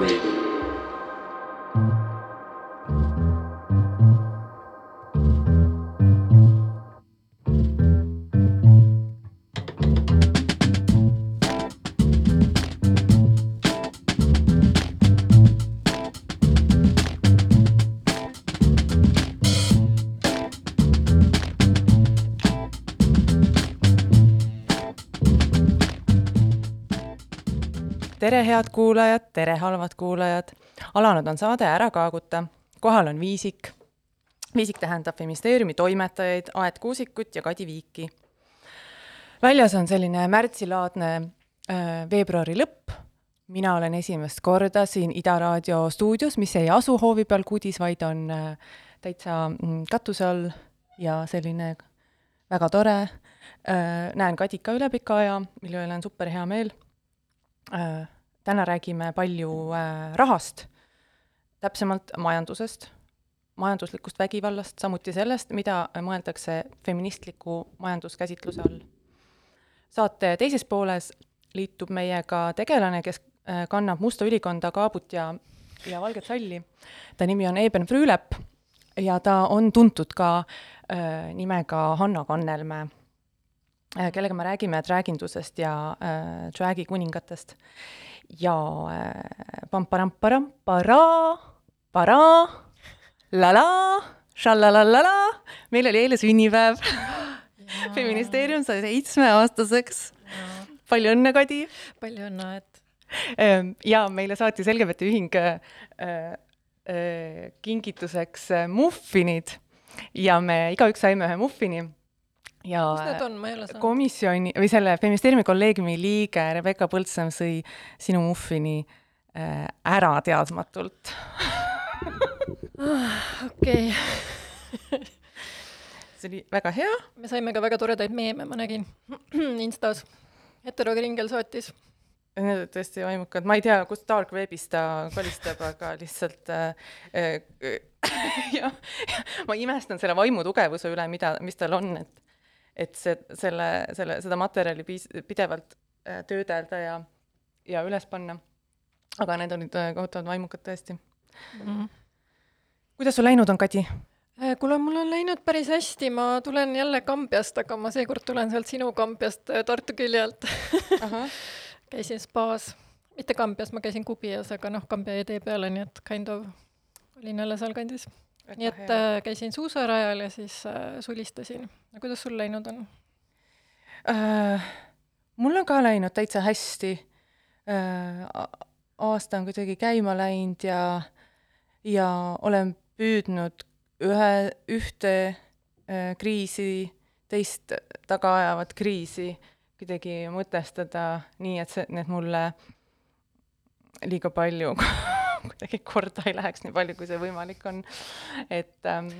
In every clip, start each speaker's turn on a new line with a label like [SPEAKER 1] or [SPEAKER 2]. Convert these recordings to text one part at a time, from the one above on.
[SPEAKER 1] Radio.
[SPEAKER 2] Tere, head kuulajad, tere, halvad kuulajad. alanud on saade Ära kaaguta. kohal on Viisik. Viisik tähendab ministeeriumi toimetajaid Aet Kuusikut ja Kadi Viiki. väljas on selline märtsilaadne äh, veebruari lõpp. mina olen esimest korda siin Ida raadio stuudios, mis ei asu hoovi peal kudis, vaid on äh, täitsa mm, katuse all ja selline väga tore äh,. näen Kadika üle pika aja, mille üle on super hea meel täna räägime palju äh, rahast, täpsemalt majandusest, majanduslikust vägivallast, samuti sellest, mida mõeldakse feministliku majanduskäsitluse all. saate teises pooles liitub meiega tegelane, kes äh, kannab musta ülikonda, kaabut ja, ja valget salli. ta nimi on Eben Früülep ja ta on tuntud ka äh, nimega Hanna Kannelmäe äh,, kellega me räägime träägindusest ja äh, träägi kuningatest ja äh, pamparamparamparaa, paraa, la-la, šallalalala, meil oli eile sünnipäev. feministeerium sai seitsmeaastaseks. palju õnne, Kadi!
[SPEAKER 3] palju õnne, et
[SPEAKER 2] ähm, ja meile saatis LGBT Ühing äh, äh, kingituseks äh, muffinid ja me igaüks saime ühe muffini ja komisjoni või selle feministeeriumi kolleegiumi liige Rebecca Põldsam sõi sinu muffini äh, ära teadmatult
[SPEAKER 3] okei.
[SPEAKER 2] see oli väga hea.
[SPEAKER 3] me saime ka väga toredaid meeme, ma nägin Instas. heterokringel saatis.
[SPEAKER 2] Need olid tõesti vaimukad, ma ei tea, kust dark webis ta kolistab, aga lihtsalt äh, äh, jah, ma imestan selle vaimu tugevuse üle, mida, mis tal on, et et see, selle, selle, seda materjali piis-, pidevalt äh, töödelda ja, ja üles panna. aga need olid äh, kohutavalt vaimukad tõesti mm. -hmm. kuidas sul läinud on, Kadi?
[SPEAKER 3] Äh, kuule, mul on läinud päris hästi, ma tulen jälle Kambjast, aga ma seekord tulen sealt sinu Kambjast Tartu külje alt käisin spaas, mitte Kambjas, ma käisin Kubias, aga noh, Kambja jäi tee peale, nii et kind of olin jälle sealkandis nii et äh, käisin suusarajal ja siis äh, sulistasin. kuidas sul läinud on
[SPEAKER 2] äh,? mul on ka läinud täitsa hästi äh,. aasta on kuidagi käima läinud ja, ja olen püüdnud ühe, ühte äh, kriisi, teist taga ajavat kriisi kuidagi mõtestada nii, et see, need mulle liiga palju kuidagi korda ei läheks nii palju, kui see võimalik on. et ähm,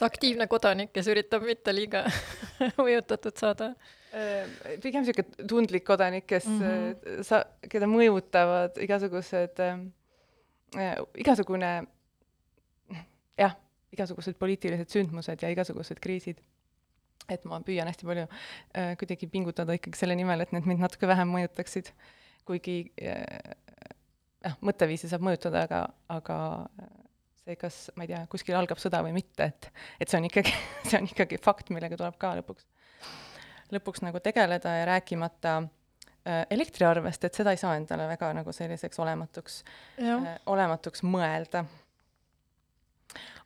[SPEAKER 3] aktiivne kodanik, kes üritab mitte liiga mõjutatud saada.
[SPEAKER 2] Äh, pigem niisugune tundlik kodanik, kes mm -hmm. sa, keda mõjutavad igasugused äh,, igasugune jah, igasugused poliitilised sündmused ja igasugused kriisid et ma püüan hästi palju äh, kuidagi pingutada ikkagi selle nimel, et need mind natuke vähem mõjutaksid, kuigi äh, noh, mõtteviisi saab mõjutada, aga, aga see, kas, ma ei tea, kuskil algab sõda või mitte, et, et see on ikkagi, see on ikkagi fakt, millega tuleb ka lõpuks, lõpuks nagu tegeleda ja rääkimata äh, elektriarvest, et seda ei saa endale väga nagu selliseks olematuks, äh, olematuks mõelda.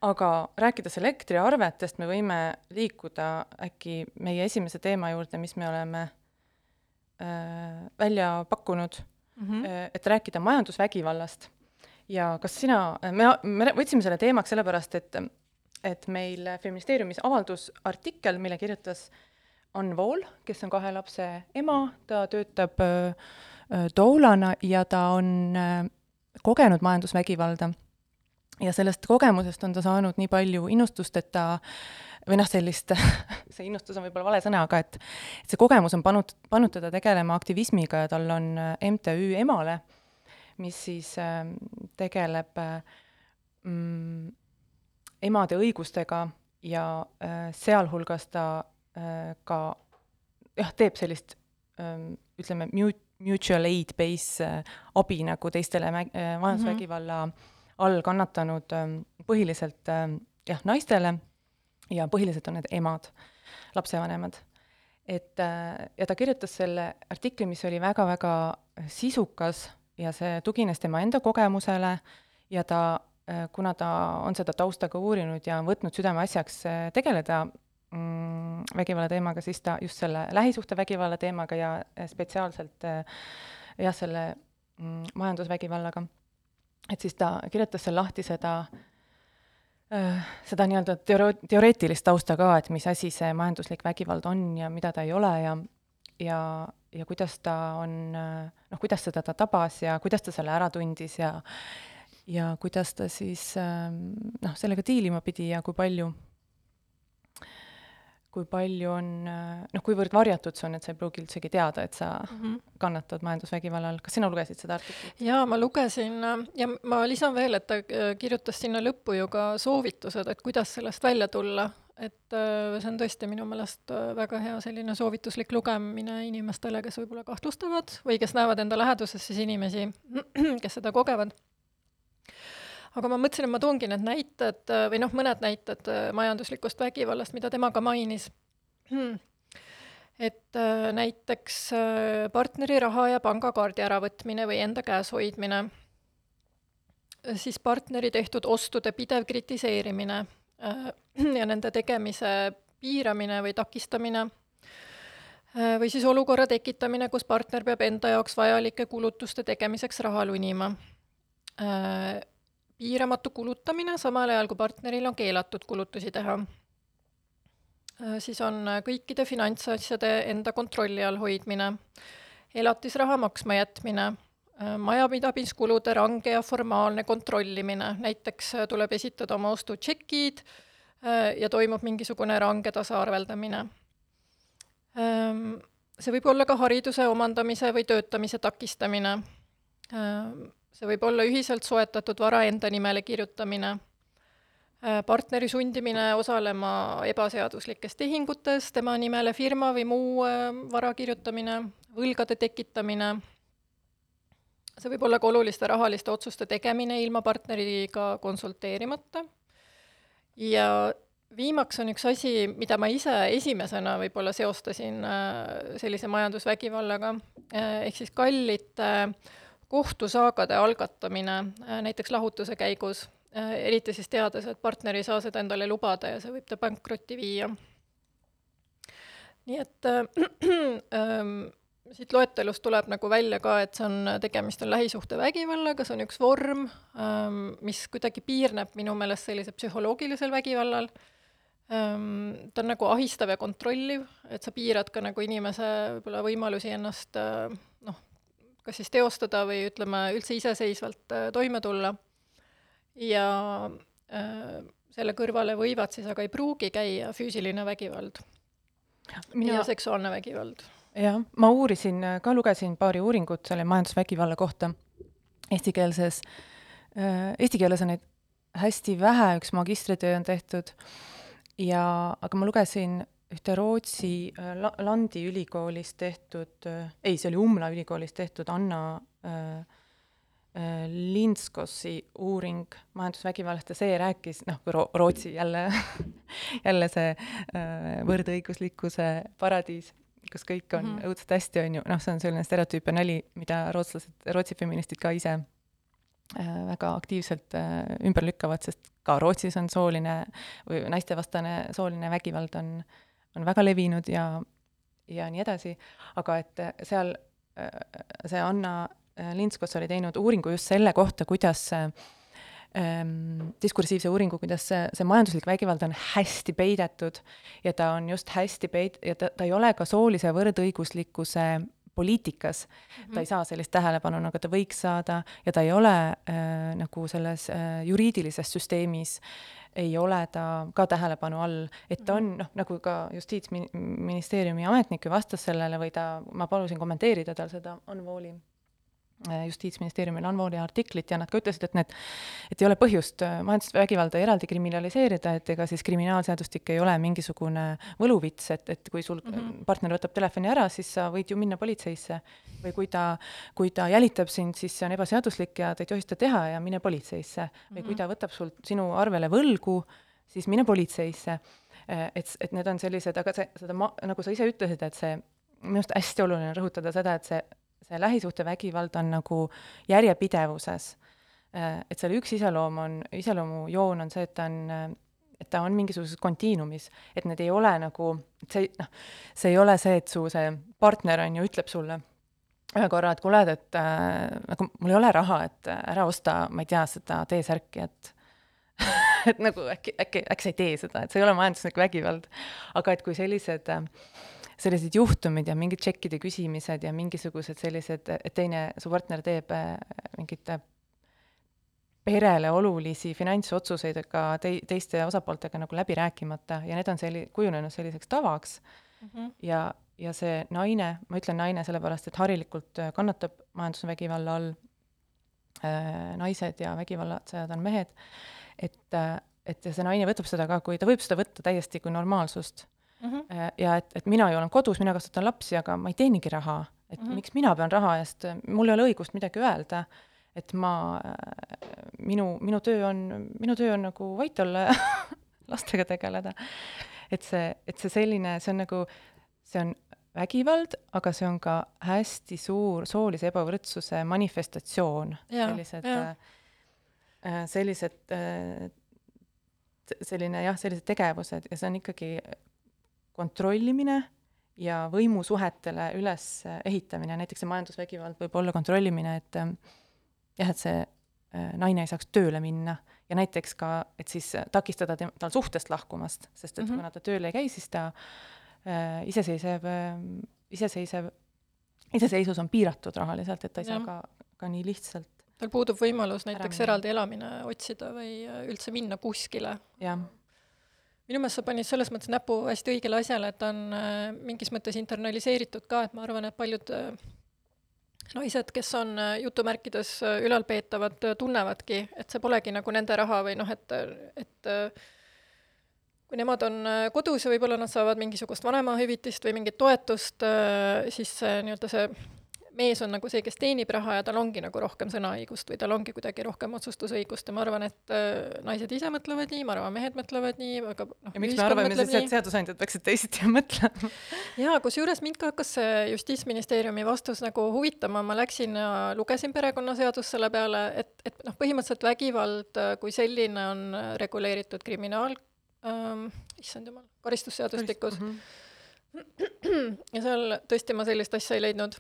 [SPEAKER 2] aga rääkides elektriarvetest, me võime liikuda äkki meie esimese teema juurde, mis me oleme äh, välja pakkunud mm, -hmm. et rääkida majandusvägivallast. ja kas sina, me, me võtsime selle teemaks sellepärast, et, et meil Feministeeriumis avaldus artikkel, mille kirjutas Ann Vool, kes on kahe lapse ema, ta töötab äh, doulana ja ta on äh, kogenud majandusvägivalda. ja sellest kogemusest on ta saanud nii palju innustust, et ta või noh, sellist, see innustus on võib-olla vale sõna, aga et, et see kogemus on pannud, pannud teda tegelema aktivismiga ja tal on äh, MTÜ Emale, mis siis äh, tegeleb mm, emade õigustega ja äh, sealhulgas ta äh, ka jah, teeb sellist ähm, ütleme, mutual aid base äh, abi nagu teistele mä-, äh, majandusvägivalla mm -hmm. all kannatanud ähm, põhiliselt ähm, jah, naistele ja põhiliselt on need emad, lapsevanemad. et äh, ja ta kirjutas selle artikli, mis oli väga-väga sisukas ja see tugines tema enda kogemusele ja ta, kuna ta on seda tausta ka uurinud ja on võtnud südameasjaks tegeleda mm, vägivalla teemaga, siis ta just selle lähisuhtevägivalla teemaga ja spetsiaalselt jah, selle mm, majandusvägivallaga, et siis ta kirjutas seal lahti seda äh, seda nii-öelda teoro-, teoreetilist tausta ka, et mis asi see majanduslik vägivald on ja mida ta ei ole ja ja, ja kuidas ta on, noh, kuidas seda ta tabas ja kuidas ta selle ära tundis ja ja kuidas ta siis noh, sellega diilima pidi ja kui palju kui palju on, noh, kuivõrd varjatud see on, et sa ei pruugi üldsegi teada, et sa mm -hmm. kannatad majandusvägivalla all. kas sina lugesid seda artiklit?
[SPEAKER 3] jaa, ma lugesin ja ma lisan veel, et ta äh, kirjutas sinna lõppu ju ka soovitused, et kuidas sellest välja tulla, et äh, see on tõesti minu meelest äh, väga hea selline soovituslik lugemine inimestele, kes võib-olla kahtlustavad või kes näevad enda läheduses siis inimesi, kes seda kogevad aga ma mõtlesin, et ma toongi need näited äh, või noh, mõned näited äh, majanduslikust vägivallast, mida tema ka mainis. Hmm.. et äh, näiteks partneri raha ja pangakaardi äravõtmine või enda käes hoidmine, siis partneri tehtud ostude pidev kritiseerimine ja nende tegemise piiramine või takistamine. Või siis olukorra tekitamine, kus partner peab enda jaoks vajalike kulutuste tegemiseks raha lunima piiramatu kulutamine, samal ajal kui partneril on keelatud kulutusi teha. Äh, siis on äh, kõikide finantsasjade enda kontrolli all hoidmine, elatisraha maksma jätmine, äh, majapidamiskulude range ja formaalne kontrollimine, näiteks tuleb esitada oma ostutšekid ja toimub mingisugune range tasaarveldamine. Ähm, see võib olla ka hariduse omandamise või töötamise takistamine see võib olla ühiselt soetatud vara enda nimele kirjutamine, äh, partneri sundimine osalema ebaseaduslikes tehingutes, tema nimele firma või muu äh, vara kirjutamine, võlgade tekitamine, see võib olla ka oluliste rahaliste otsuste tegemine ilma partneriga konsulteerimata. Ja viimaks on üks asi, mida ma ise esimesena võib-olla seostasin äh, sellise majandusvägivallaga, ehk siis kallite äh, kohtusaagade algatamine äh, näiteks lahutuse käigus, äh, eriti siis teades, et partner ei saa seda endale lubada ja see võib ta pankrotti viia. nii et äh, äh, siit loetelust tuleb nagu välja ka, et see on, tegemist on lähisuhtevägivallaga, see on üks vorm ähm,, mis kuidagi piirneb minu meelest sellisel psühholoogilisel vägivallal ähm,, ta on nagu ahistav ja kontrolliv, et sa piirad ka nagu inimese võib-olla võimalusi ennast äh, kas siis teostada või ütleme, üldse iseseisvalt äh, toime tulla. ja äh, selle kõrvale võivad siis, aga ei pruugi käia füüsiline vägivald Mina... ja seksuaalne vägivald.
[SPEAKER 2] jah, ma uurisin, ka lugesin paari uuringut selle majandusvägivalla kohta eestikeelses äh,, eesti keeles on neid hästi vähe, üks magistritöö on tehtud ja, aga ma lugesin ühte Rootsi äh, La-, Landi ülikoolis tehtud, äh, ei, see oli Umla ülikoolis tehtud Anna äh, äh, Lindskossi uuring majandusvägivallast ja see rääkis, noh, kui Ro-, Rootsi jälle jälle see äh, võrdõiguslikkuse paradiis, kus kõik on mm -hmm. õudselt hästi, on ju, noh, see on selline stereotüüp ja nali, mida rootslased, Rootsi feministid ka ise äh, väga aktiivselt äh, ümber lükkavad, sest ka Rootsis on sooline või naistevastane sooline vägivald on äh, on väga levinud ja, ja nii edasi, aga et seal see Anna Lindskos oli teinud uuringu just selle kohta, kuidas ähm, diskursiivse uuringu, kuidas see, see majanduslik vägivald on hästi peidetud ja ta on just hästi peid- ja ta, ta ei ole ka soolise võrdõiguslikkuse poliitikas mm, -hmm. ta ei saa sellist tähelepanu, nagu ta võiks saada ja ta ei ole äh, nagu selles äh, juriidilises süsteemis ei ole ta ka tähelepanu all, et ta on noh, nagu ka Justiitsministeeriumi ametnik ju vastas sellele või ta, ma palusin kommenteerida tal seda Unvooli äh, justiitsministeeriumil Anvoli artiklit ja nad ka ütlesid, et need, et ei ole põhjust äh, majandusvägivalda eraldi kriminaliseerida, et ega siis kriminaalseadustik ei ole mingisugune võluvits, et, et kui sul mm -hmm. partner võtab telefoni ära, siis sa võid ju minna politseisse. või kui ta, kui ta jälitab sind, siis see on ebaseaduslik ja ta ei tohi seda teha ja mine politseisse mm. -hmm. või kui mhm. ta võtab sult sinu arvele võlgu, siis mine politseisse. et, et need on sellised, aga see, seda ma, nagu sa ise ütlesid, et see minu arust hästi oluline rõhutada seda, et see, see lähisuhtevägivald on nagu järjepidevuses. et selle üks iseloom on, iseloomujoon on see, et ta on, et ta on mingisuguses kontiinumis, et need ei ole nagu, see noh, see ei ole see, et su see partner on ju, ütleb sulle ühe korra, et kuule, et äh, nagu mul ei ole raha, et ära osta, ma ei tea, seda T-särki, et et nagu äkki, äkki, äkki sa ei tee seda, et see ei ole majanduslik vägivald. aga et kui sellised äh, sellised juhtumid ja mingid tšekkide küsimised ja mingisugused sellised, et teine, su partner teeb äh, mingit perele olulisi finantsotsuseid ka tei-, teiste osapooltega nagu läbi rääkimata ja need on selli-, kujunenud selliseks tavaks mm -hmm. ja, ja see naine, ma ütlen naine sellepärast, et harilikult äh, kannatab majandusvägivalla all äh, naised ja vägivallatsejad on mehed, et äh, et ja see naine võtab seda ka, kui ta võib seda võtta täiesti kui normaalsust mm. -hmm. ja et, et mina ju olen kodus, mina kasvatan lapsi, aga ma ei teenigi raha, et mm -hmm. miks mina pean raha eest, mul ei ole õigust midagi öelda, et ma, minu, minu töö on, minu töö on nagu vait olla ja lastega tegeleda. et see, et see selline, see on nagu, see on vägivald, aga see on ka hästi suur soolise ebavõrdsuse manifestatsioon, sellised, äh, sellised, äh, selline jah, sellised tegevused ja see on ikkagi kontrollimine ja võimusuhetele üles ehitamine, näiteks see majandusvägivald võib olla kontrollimine, et ähm, jah, et see äh, naine ei saaks tööle minna ja näiteks ka, et siis takistada tem-, tal suhtest lahkumast, sest et mm -hmm. kuna ta tööl ei käi, siis ta äh, iseseisev äh,, iseseisev, iseseisvus on piiratud rahaliselt, et ta ei ja. saa ka, ka nii lihtsalt
[SPEAKER 3] tal puudub võimalus näiteks eraldi elamine otsida või üldse minna kuskile.
[SPEAKER 2] jah
[SPEAKER 3] minu meelest sa panid selles mõttes näpu hästi õigele asjale, et ta on äh, mingis mõttes internaliseeritud ka, et ma arvan, et paljud äh, naised, kes on äh, jutumärkides ülalpeetavad, tunnevadki, et see polegi nagu nende raha või noh, et, et kui nemad on kodus ja võib-olla nad saavad mingisugust vanemahüvitist või mingit toetust, siis see nii-öelda see mees on nagu see, kes teenib raha ja tal ongi nagu rohkem sõnaõigust või tal ongi kuidagi rohkem otsustusõigust ja ma arvan, et äh, naised ise mõtlevad nii, ma arvan, mehed mõtlevad nii, aga noh,
[SPEAKER 2] ja miks me arvame siis, et seadusandjad peaksid teisiti mõtlema?
[SPEAKER 3] jaa, kusjuures mind ka hakkas see Justiitsministeeriumi vastus nagu huvitama, ma läksin ja lugesin perekonnaseadust selle peale, et, et noh, põhimõtteliselt vägivald äh, kui selline on reguleeritud kriminaal ähm,, issand jumal, karistusseadustikus mm. -hmm. ja seal tõesti ma sellist asja ei leidnud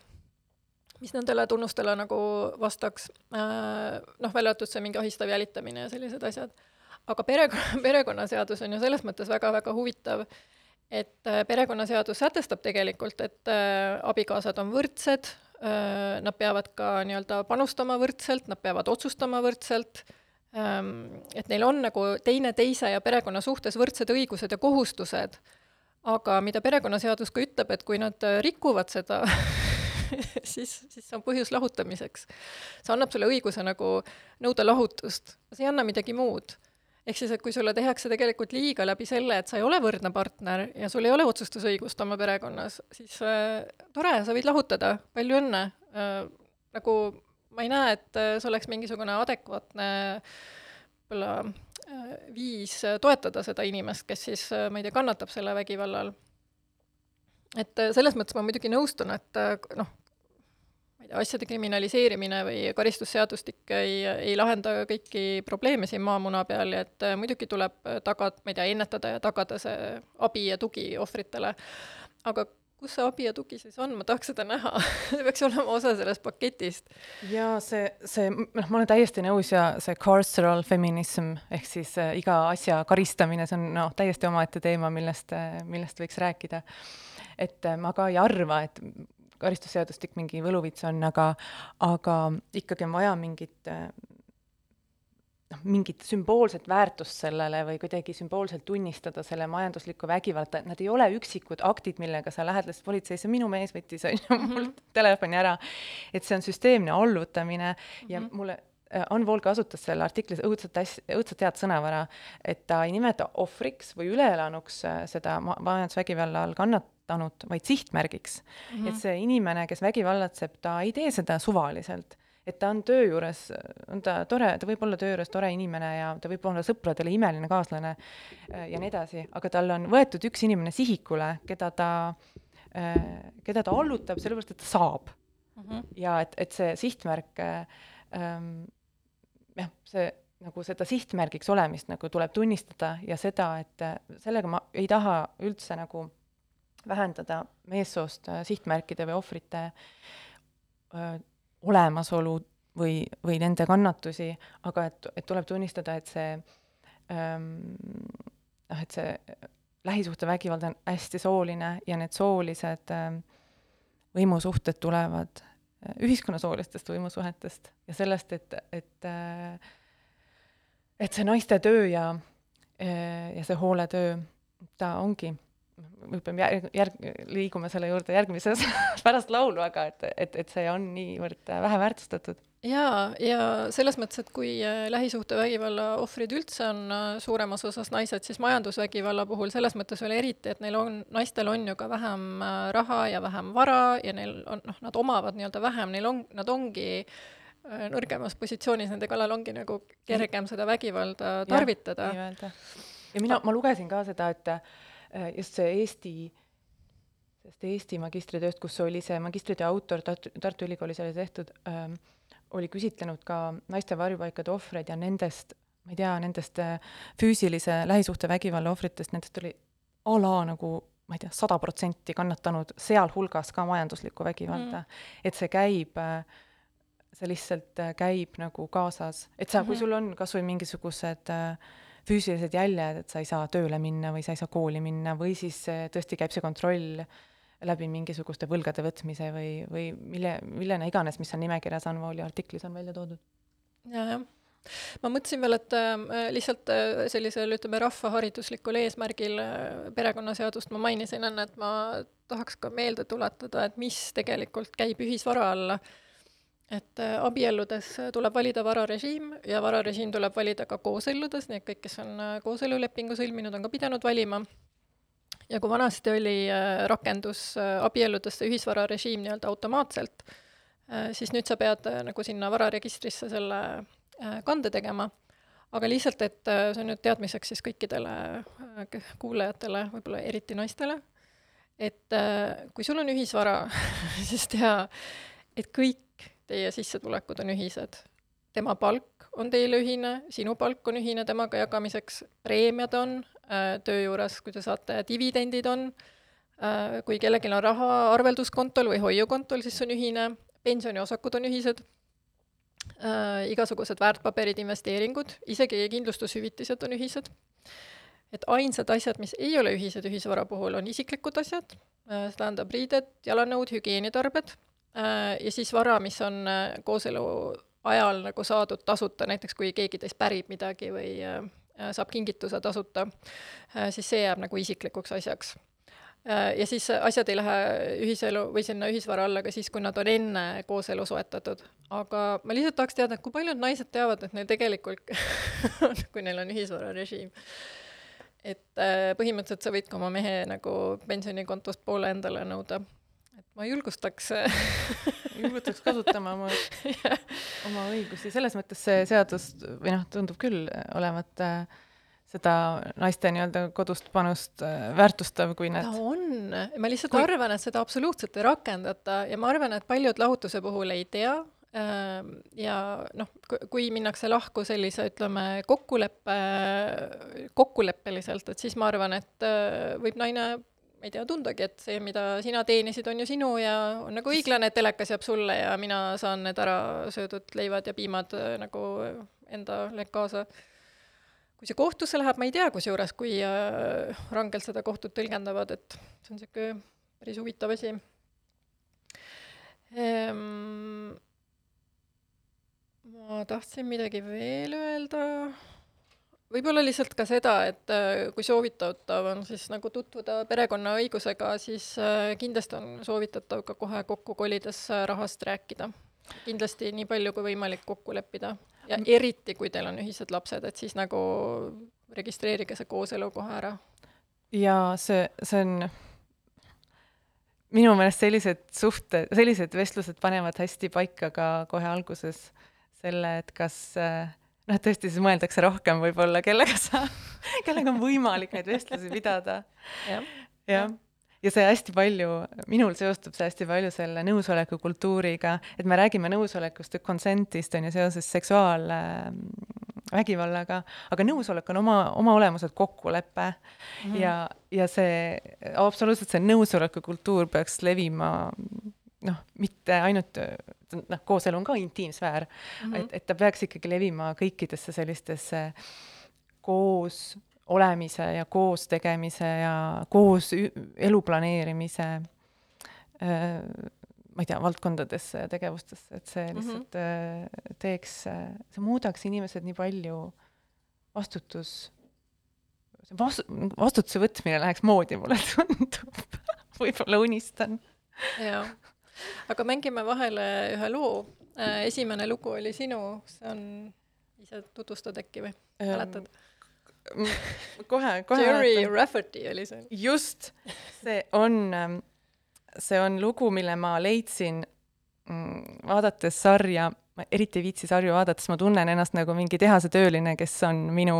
[SPEAKER 3] mis nendele tunnustele nagu vastaks, äh, noh, välja arvatud see mingi ahistav jälitamine ja sellised asjad. aga perekonna, perekonnaseadus on ju selles mõttes väga-väga huvitav, et äh, perekonnaseadus sätestab tegelikult, et äh, abikaasad on võrdsed, nad peavad ka nii-öelda panustama võrdselt, nad peavad otsustama võrdselt, ähm, et neil on nagu teineteise ja perekonna suhtes võrdsed õigused ja kohustused, aga mida perekonnaseadus ka ütleb, et kui nad rikuvad seda siis, siis on põhjus lahutamiseks. see annab sulle õiguse nagu nõuda lahutust, see ei anna midagi muud. ehk siis, et kui sulle tehakse tegelikult liiga läbi selle, et sa ei ole võrdne partner ja sul ei ole otsustusõigust oma perekonnas, siis äh, tore, sa võid lahutada, palju õnne äh,. nagu ma ei näe, et äh, see oleks mingisugune adekvaatne võib-olla äh, viis toetada seda inimest, kes siis, äh, ma ei tea, kannatab selle vägivalla all et äh, selles mõttes ma muidugi nõustun, et äh, noh, ma ei tea, asjade kriminaliseerimine või karistusseadustik ei, ei lahenda kõiki probleeme siin maamuna peal ja et äh, muidugi tuleb taga, ma ei tea, ennetada ja tagada see abi ja tugi ohvritele, aga kus see abi ja tugi siis on, ma tahaks seda näha. See peaks olema osa sellest paketist.
[SPEAKER 2] jaa, see, see, noh, ma olen täiesti nõus ja see carceral feminism ehk siis äh, iga asja karistamine, see on noh, täiesti omaette teema, millest, millest võiks rääkida. Et äh, ma ka ei arva, et karistusseadustik mingi võluvits on, aga, aga ikkagi on vaja mingit äh, noh, mingit sümboolset väärtust sellele või kuidagi sümboolselt tunnistada selle majandusliku vägivalla, nad ei ole üksikud aktid, millega sa lähed lihtsalt politseisse, minu mees võttis, on ju, mul telefoni ära. et see on süsteemne allutamine ja mm -hmm. mulle äh, Ann Vool kasutas selle artiklis õudselt hästi, õudselt head sõnavara, et ta ei nimeta ohvriks või üleelanuks äh, seda ma-, majandusvägivalla all kannatanut, vaid sihtmärgiks mm. -hmm. et see inimene, kes vägivallatseb, ta ei tee seda suvaliselt et ta on töö juures, on ta tore, ta võib olla töö juures tore inimene ja ta võib olla sõpradele imeline kaaslane äh, ja nii edasi, aga tal on võetud üks inimene sihikule, keda ta, äh, keda ta allutab, sellepärast et ta saab mm. -hmm. ja et, et see sihtmärk ähm,, jah, see nagu seda sihtmärgiks olemist nagu tuleb tunnistada ja seda, et äh, sellega ma ei taha üldse nagu vähendada meessoost sihtmärkide või ohvrite olemasolu või, või nende kannatusi, aga et, et tuleb tunnistada, et see ähm, noh, et see lähisuhtevägivald on hästi sooline ja need soolised ähm, võimusuhted tulevad äh, ühiskonna soolistest võimusuhetest ja sellest, et, et äh, et see naiste töö ja äh,, ja see hooletöö, ta ongi võib-olla järg, järg, liigume selle juurde järgmises pärast laulu, aga et, et, et see on niivõrd vähe väärtustatud.
[SPEAKER 3] jaa, ja selles mõttes, et kui äh, lähisuhtevägivalla ohvrid üldse on äh, suuremas osas naised, siis majandusvägivalla puhul selles mõttes veel eriti, et neil on, naistel on ju ka vähem äh, raha ja vähem vara ja neil on, noh, nad omavad nii-öelda vähem, neil on, nad ongi nõrgemas positsioonis, nende kallal ongi nagu kergem seda vägivalda tarvitada.
[SPEAKER 2] ja mina, ma lugesin ka seda, et just see Eesti, sest Eesti magistritööst, kus oli see magistritöö autor, Tartu, Tartu Ülikoolis oli tehtud ähm,, oli küsitlenud ka naiste varjupaikade ohvreid ja nendest, ma ei tea, nendest äh, füüsilise lähisuhtevägivalla ohvritest, nendest oli a la nagu ma ei tea, sada protsenti kannatanud, sealhulgas ka majanduslikku vägivalda mm.. et see käib äh, see lihtsalt käib nagu kaasas, et sa mm, -hmm. kui mhm. sul on kas või mingisugused äh, füüsilised jäljed, et sa ei saa tööle minna või sa ei saa kooli minna või siis tõesti käib see kontroll läbi mingisuguste võlgade võtmise või, või mille, millena iganes, mis seal nimekirjas Anvooli artiklis on välja toodud
[SPEAKER 3] ja,. jah ma mõtlesin veel, et äh, lihtsalt äh, sellisel, ütleme, rahvahariduslikul eesmärgil perekonnaseadust ma mainisin enne, et ma tahaks ka meelde tuletada, et mis tegelikult käib ühisvara alla et äh, abielludes tuleb valida vararežiim ja vararežiim tuleb valida ka kooselludes, nii et kõik, kes on äh, kooselulepingu sõlminud, on ka pidanud valima. ja kui vanasti oli äh, rakendus abielludesse ühisvararežiim nii-öelda automaatselt, siis nüüd sa pead nagu sinna vararegistrisse selle kande tegema, aga lihtsalt, et see on nüüd teadmiseks siis kõikidele kuulajatele, võib-olla eriti naistele, et kui sul on ühisvara, siis tea, et kõik teie sissetulekud on ühised. tema palk on teile ühine, sinu palk on ühine temaga jagamiseks, preemiad on äh, töö juures, kui te saate, dividendid on äh,, kui kellelgi on raha arvelduskontol või hoiukontol, siis see on ühine, pensioniosakud on ühised äh,, igasugused väärtpaberid, investeeringud, isegi kindlustushüvitised on ühised. et ainsad asjad, mis ei ole ühised ühisvara puhul, on isiklikud asjad see tähendab riided, jalanõud, hügieenitarbed ja siis vara, mis on äh, kooselu ajal nagu saadud tasuta, näiteks kui keegi teist pärib midagi või äh, saab kingituse tasuta, siis see jääb nagu isiklikuks asjaks. Ja siis asjad ei lähe ühiselu või sinna ühisvara alla ka siis, kui nad on enne kooselu soetatud. aga ma lihtsalt tahaks teada, kui paljud naised teavad, et neil tegelikult kui neil on ühisvararežiim, et põhimõtteliselt sa võid ka oma mehe nagu pensionikontost poole endale nõuda ma julgustaks
[SPEAKER 2] julgustaks kasutama oma oma õigusi, selles mõttes see seadus või noh, tundub küll olevat äh, seda naiste nii-öelda kodust panust äh, väärtustav, kui need
[SPEAKER 3] ta on, ma lihtsalt kui... arvan, et seda absoluutselt ei rakendata ja ma arvan, et paljud lahutuse puhul ei tea äh, ja noh, kui minnakse lahku sellise, ütleme, kokkuleppe, kokkuleppeliselt, et siis ma arvan, et äh, võib naine ma ei tea, tundagi, et see, mida sina teenisid, on ju sinu ja on nagu õiglane, et telekas jääb sulle ja mina saan need ära söödud leivad ja piimad äh, nagu endale kaasa. kui see kohtusse läheb, ma ei tea kusjuures, kui äh, rangelt seda kohtud tõlgendavad, et see on niisugune päris huvitav asi ehm,. ma tahtsin midagi veel öelda, võib-olla lihtsalt ka seda, et äh, kui soovitatav on siis nagu tutvuda perekonnaõigusega, siis äh, kindlasti on soovitatav ka kohe kokku kolides äh, rahast rääkida. kindlasti nii palju kui võimalik kokku leppida ja eriti, kui teil on ühised lapsed, et siis nagu registreerige see kooselu kohe ära.
[SPEAKER 2] ja see, see on minu meelest sellised suhted, sellised vestlused panevad hästi paika ka kohe alguses selle, et kas noh, tõesti siis mõeldakse rohkem võib-olla, kellega sa, kellega on võimalik neid vestlusi pidada. Ja.. jah, ja see hästi palju, minul seostub see hästi palju selle nõusoleku kultuuriga, et me räägime nõusolekust, consent'ist on ju seoses seksuaalvägivallaga, aga nõusolek on oma, oma olemuselt kokkulepe. Mm ja, ja see, absoluutselt see nõusoleku kultuur peaks levima noh, mitte ainult noh, kooselu on ka intiimsfäär mm, -hmm. et, et ta peaks ikkagi levima kõikidesse sellistesse koos olemise ja koos tegemise ja koos elu planeerimise ma ei tea, valdkondadesse ja tegevustesse, et see mhm. lihtsalt mm -hmm. teeks, see muudaks inimesed nii palju vastutus, vastu-, vastutuse võtmine läheks moodi, mulle tundub võib-olla unistan.
[SPEAKER 3] jah aga mängime vahele ühe loo. Äh, esimene lugu oli sinu, see on, ise tutvustad äkki või mäletad?
[SPEAKER 2] kohe, kohe.
[SPEAKER 3] Jerry Rafferty oli see.
[SPEAKER 2] just, see on, ähm, see on lugu, mille ma leidsin mm, vaadates sarja ma eriti ei viitsi sarju vaadata, sest ma tunnen ennast nagu mingi tehasetööline, kes on minu,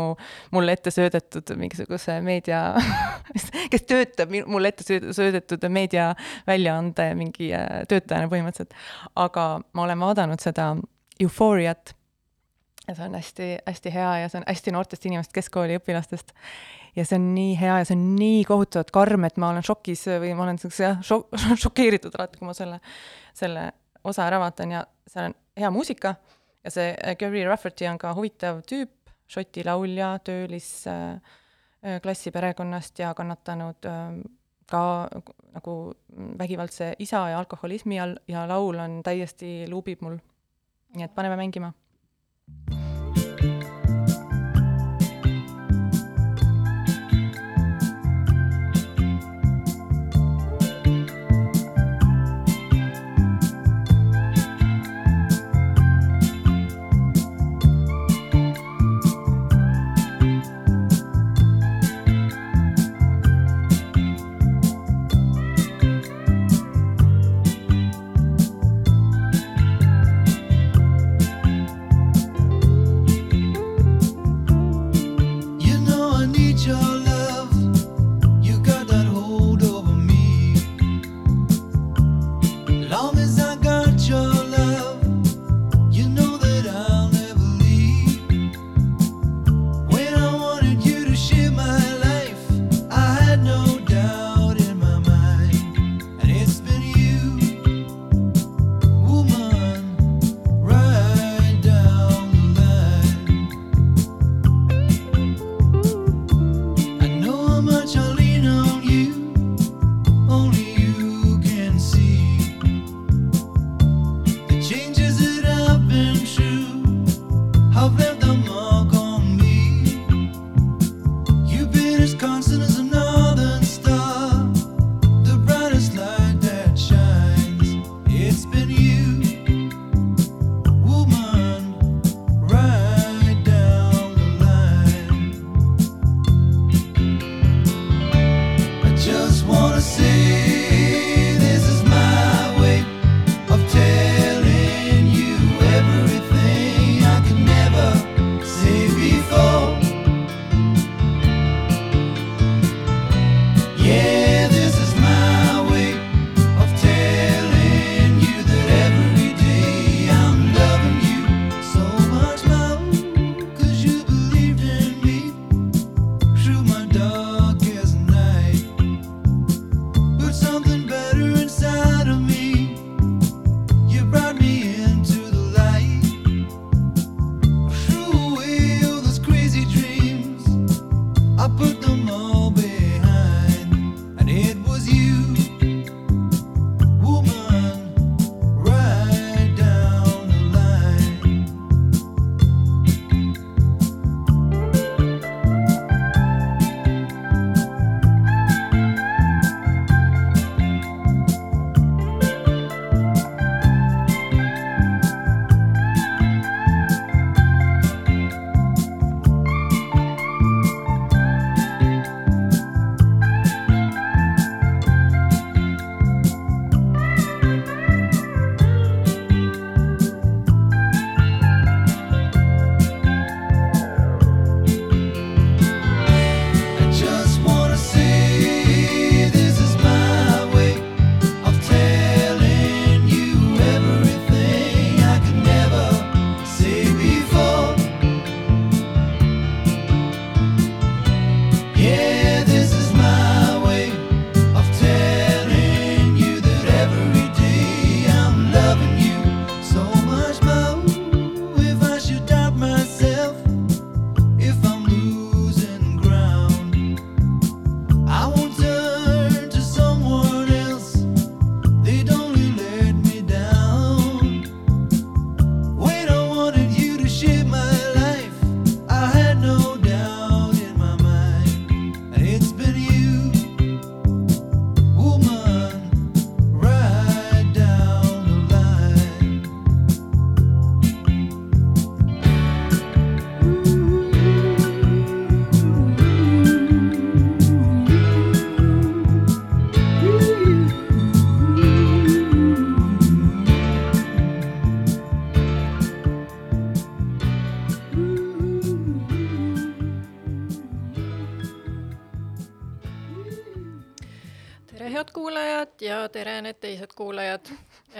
[SPEAKER 2] mulle ette söödetud mingisuguse meedia kes töötab mulle ette söödetud meediaväljaande mingi äh, töötajana põhimõtteliselt. aga ma olen vaadanud seda Euphoriat ja see on hästi-hästi hea ja see on hästi noortest inimest, keskkooliõpilastest. ja see on nii hea ja see on nii kohutavalt karm, et ma olen šokis või ma olen siukse jah, šok-, šokeeritud alati, kui ma selle, selle osa ära vaatan ja seal on hea muusika ja see äh, Gary Rafferty on ka huvitav tüüp, Šoti laulja, töölisklassi äh, perekonnast ja kannatanud ka nagu vägivaldse isa ja alkoholismi all ja laul on täiesti luubib mul. nii et paneme mängima.
[SPEAKER 3] Tere need teised kuulajad.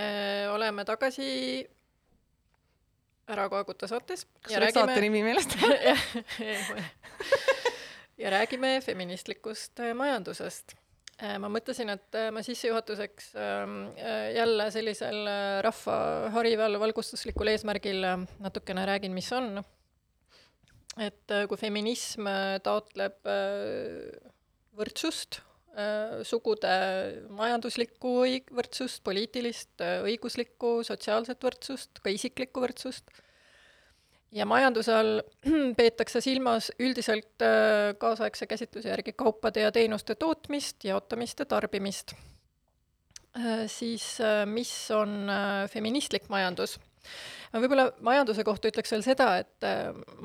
[SPEAKER 3] oleme tagasi Ära koeguta saates.
[SPEAKER 2] kas sul läks saate nimi meelest
[SPEAKER 3] ja räägime feministlikust majandusest Äh, ma mõtlesin, et äh, ma sissejuhatuseks ähm, äh, jälle sellisel rahva harival valgustuslikul eesmärgil natukene räägin, mis on. et kui feminism taotleb võrdsust, sugude majanduslikku võrdsust, poliitilist, õiguslikku, sotsiaalset võrdsust, ka isiklikku võrdsust ja majanduse all peetakse silmas üldiselt äh, kaasaegse käsitluse järgi kaupade ja teenuste tootmist, jaotamist ja tarbimist. Äh, siis äh, mis on feministlik majandus? Ma võib-olla majanduse kohta ütleks veel seda, et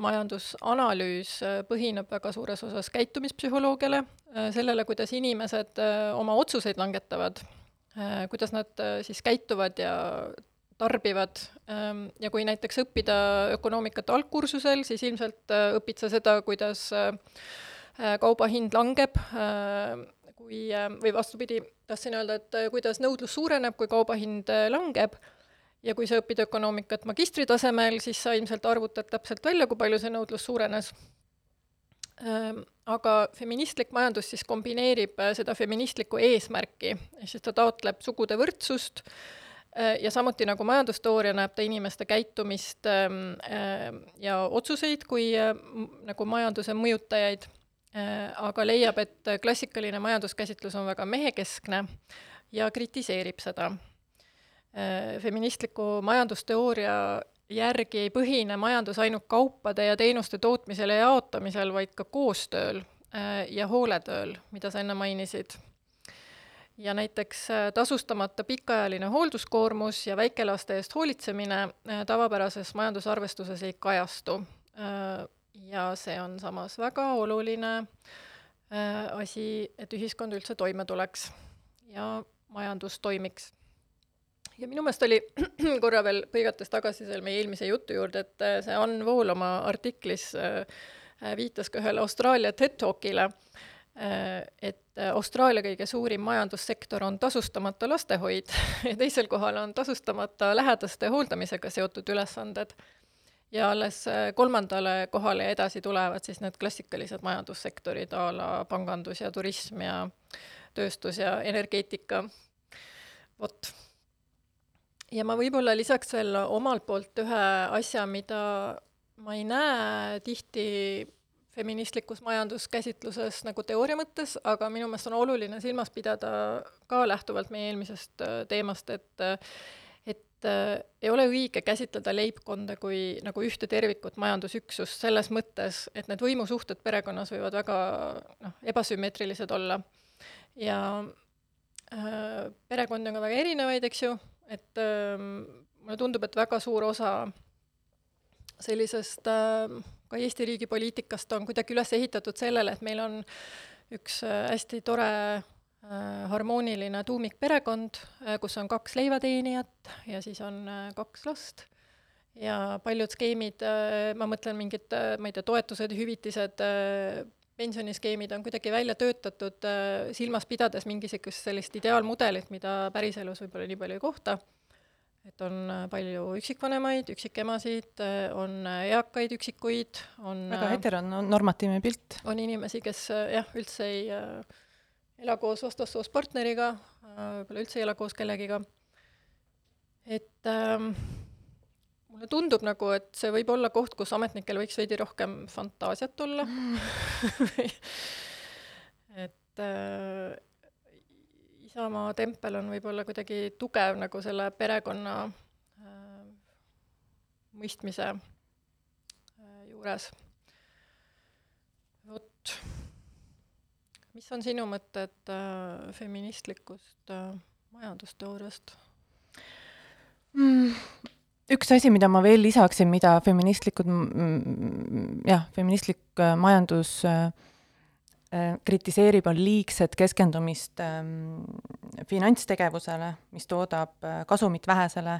[SPEAKER 3] majandusanalüüs põhineb väga suures osas käitumispsühholoogiale, sellele, kuidas inimesed oma otsuseid langetavad, kuidas nad siis käituvad ja tarbivad. Ähm, ja kui näiteks õppida ökonoomikat algkursusel, siis ilmselt äh, õpid sa seda, kuidas äh, äh, kauba hind langeb, kui, või vastupidi, tahtsin öelda, et kuidas nõudlus suureneb, kui kauba hind langeb, ja kui sa õpid ökonoomikat magistritasemel, siis sa ilmselt arvutad täpselt välja, kui palju see nõudlus suurenes. Ähm, aga feministlik majandus siis kombineerib seda feministlikku eesmärki, ehk siis ta taotleb sugude võrdsust, Äh, ja samuti nagu majandustooria näeb ta inimeste käitumist ähm, äh, ja otsuseid kui äh, nagu majanduse mõjutajaid, aga leiab, et klassikaline majanduskäsitlus on väga mehekeskne ja kritiseerib seda. Feministliku majandusteooria järgi ei põhine majandus ainult kaupade ja teenuste tootmisel ja jaotamisel, vaid ka koostööl ja hooletööl, mida sa enne mainisid ja näiteks äh, tasustamata pikaajaline hoolduskoormus ja väikelaste eest hoolitsemine äh, tavapärases majandusarvestuses ei kajastu. Äh, ja see on samas väga oluline asi, et ühiskond üldse toime tuleks ja majandus toimiks. Ja minu meelest oli korra veel põigates tagasi seal meie eelmise jutu juurde, et see Ann Vool oma artiklis viitas ka ühele Austraalia TED Talkile, et Austraalia kõige suurim majandussektor on tasustamata lastehoid ja teisel kohal on tasustamata lähedaste hooldamisega seotud ülesanded. ja alles kolmandale kohale ja edasi tulevad siis need klassikalised majandussektorid a la pangandus ja turism ja tööstus ja energeetika, vot. Ja ma võib-olla lisaks veel omalt poolt ühe asja, mida ma ei näe tihti feministlikus majanduskäsitluses nagu teooria mõttes, aga minu meelest on oluline silmas pidada ka lähtuvalt meie eelmisest äh, teemast, et et äh, ei ole õige käsitleda leibkonda kui nagu ühte tervikut majandusüksust selles mõttes, et need võimusuhted perekonnas võivad väga noh, ebasümmeetrilised olla. ja äh, perekondi on ka väga erinevaid, eks ju, et äh, mulle tundub, et väga suur osa sellisest äh, ka Eesti riigi poliitikast on kuidagi üles ehitatud sellele, et meil on üks äh, hästi tore äh, harmooniline tuumikperekond, äh, kus on kaks leivateenijat ja siis on kaks last. Ja paljud skeemid, ma mõtlen mingid, ma ei tea, toetused, hüvitised, pensioniskeemid on kuidagi välja töötatud silmas pidades mingisugust sellist ideaalmudelit, mida päriselus võib-olla nii palju ei kohta et on äh, palju üksikvanemaid, üksikemasid, äh, on äh, eakaid üksikuid, on
[SPEAKER 2] väga heteronormatiivne pilt.
[SPEAKER 3] on inimesi, kes jah, üldse ei äh, ela koos vastassoost partneriga äh,, võib-olla üldse ei ela koos kellegiga. et ähm, mulle tundub nagu, et see võib olla koht, kus ametnikel võiks veidi rohkem fantaasiat olla et äh, Isamaa tempel on võib-olla kuidagi tugev nagu selle perekonna äh, mõistmise äh, juures. vot, mis on sinu mõtted äh, feministlikust äh, majandusteooriast
[SPEAKER 2] mm.? Üks asi, mida ma veel lisaksin, mida feministlikud, jah, feministlik äh, majandus äh, Äh, kritiseerib, on liigset keskendumist ähm, finantstegevusele, mis toodab kasumit vähesele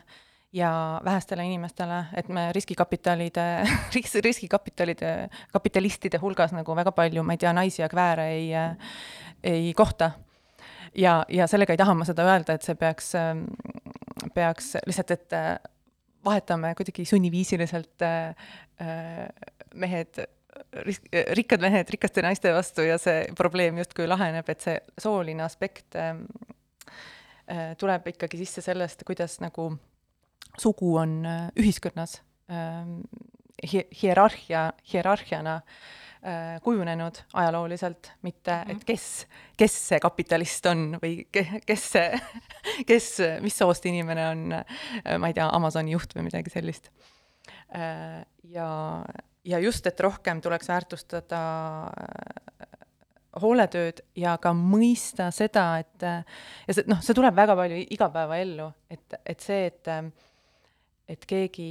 [SPEAKER 2] ja vähestele inimestele, et me riskikapitalide ris-, riskikapitalide, kapitalistide hulgas nagu väga palju, ma ei tea, naisi ja kvääre ei, ei kohta. ja, ja sellega ei taha ma seda öelda, et see peaks, peaks lihtsalt, et vahetame kuidagi sunniviisiliselt mehed ris-, rikkad mehed rikaste naiste vastu ja see probleem justkui laheneb, et see sooline aspekt äh, äh, tuleb ikkagi sisse sellest, kuidas nagu sugu on äh, ühiskonnas äh, hierarhia, hierarhiana äh, kujunenud ajalooliselt, mitte et kes, kes see kapitalist on või ke-, kes see, kes, mis soost inimene on, äh, ma ei tea, Amazoni juht või midagi sellist. Äh, ja ja just, et rohkem tuleks väärtustada äh, hooletööd ja ka mõista seda, et ja see, noh, see tuleb väga palju igapäevaellu, et, et see, et et keegi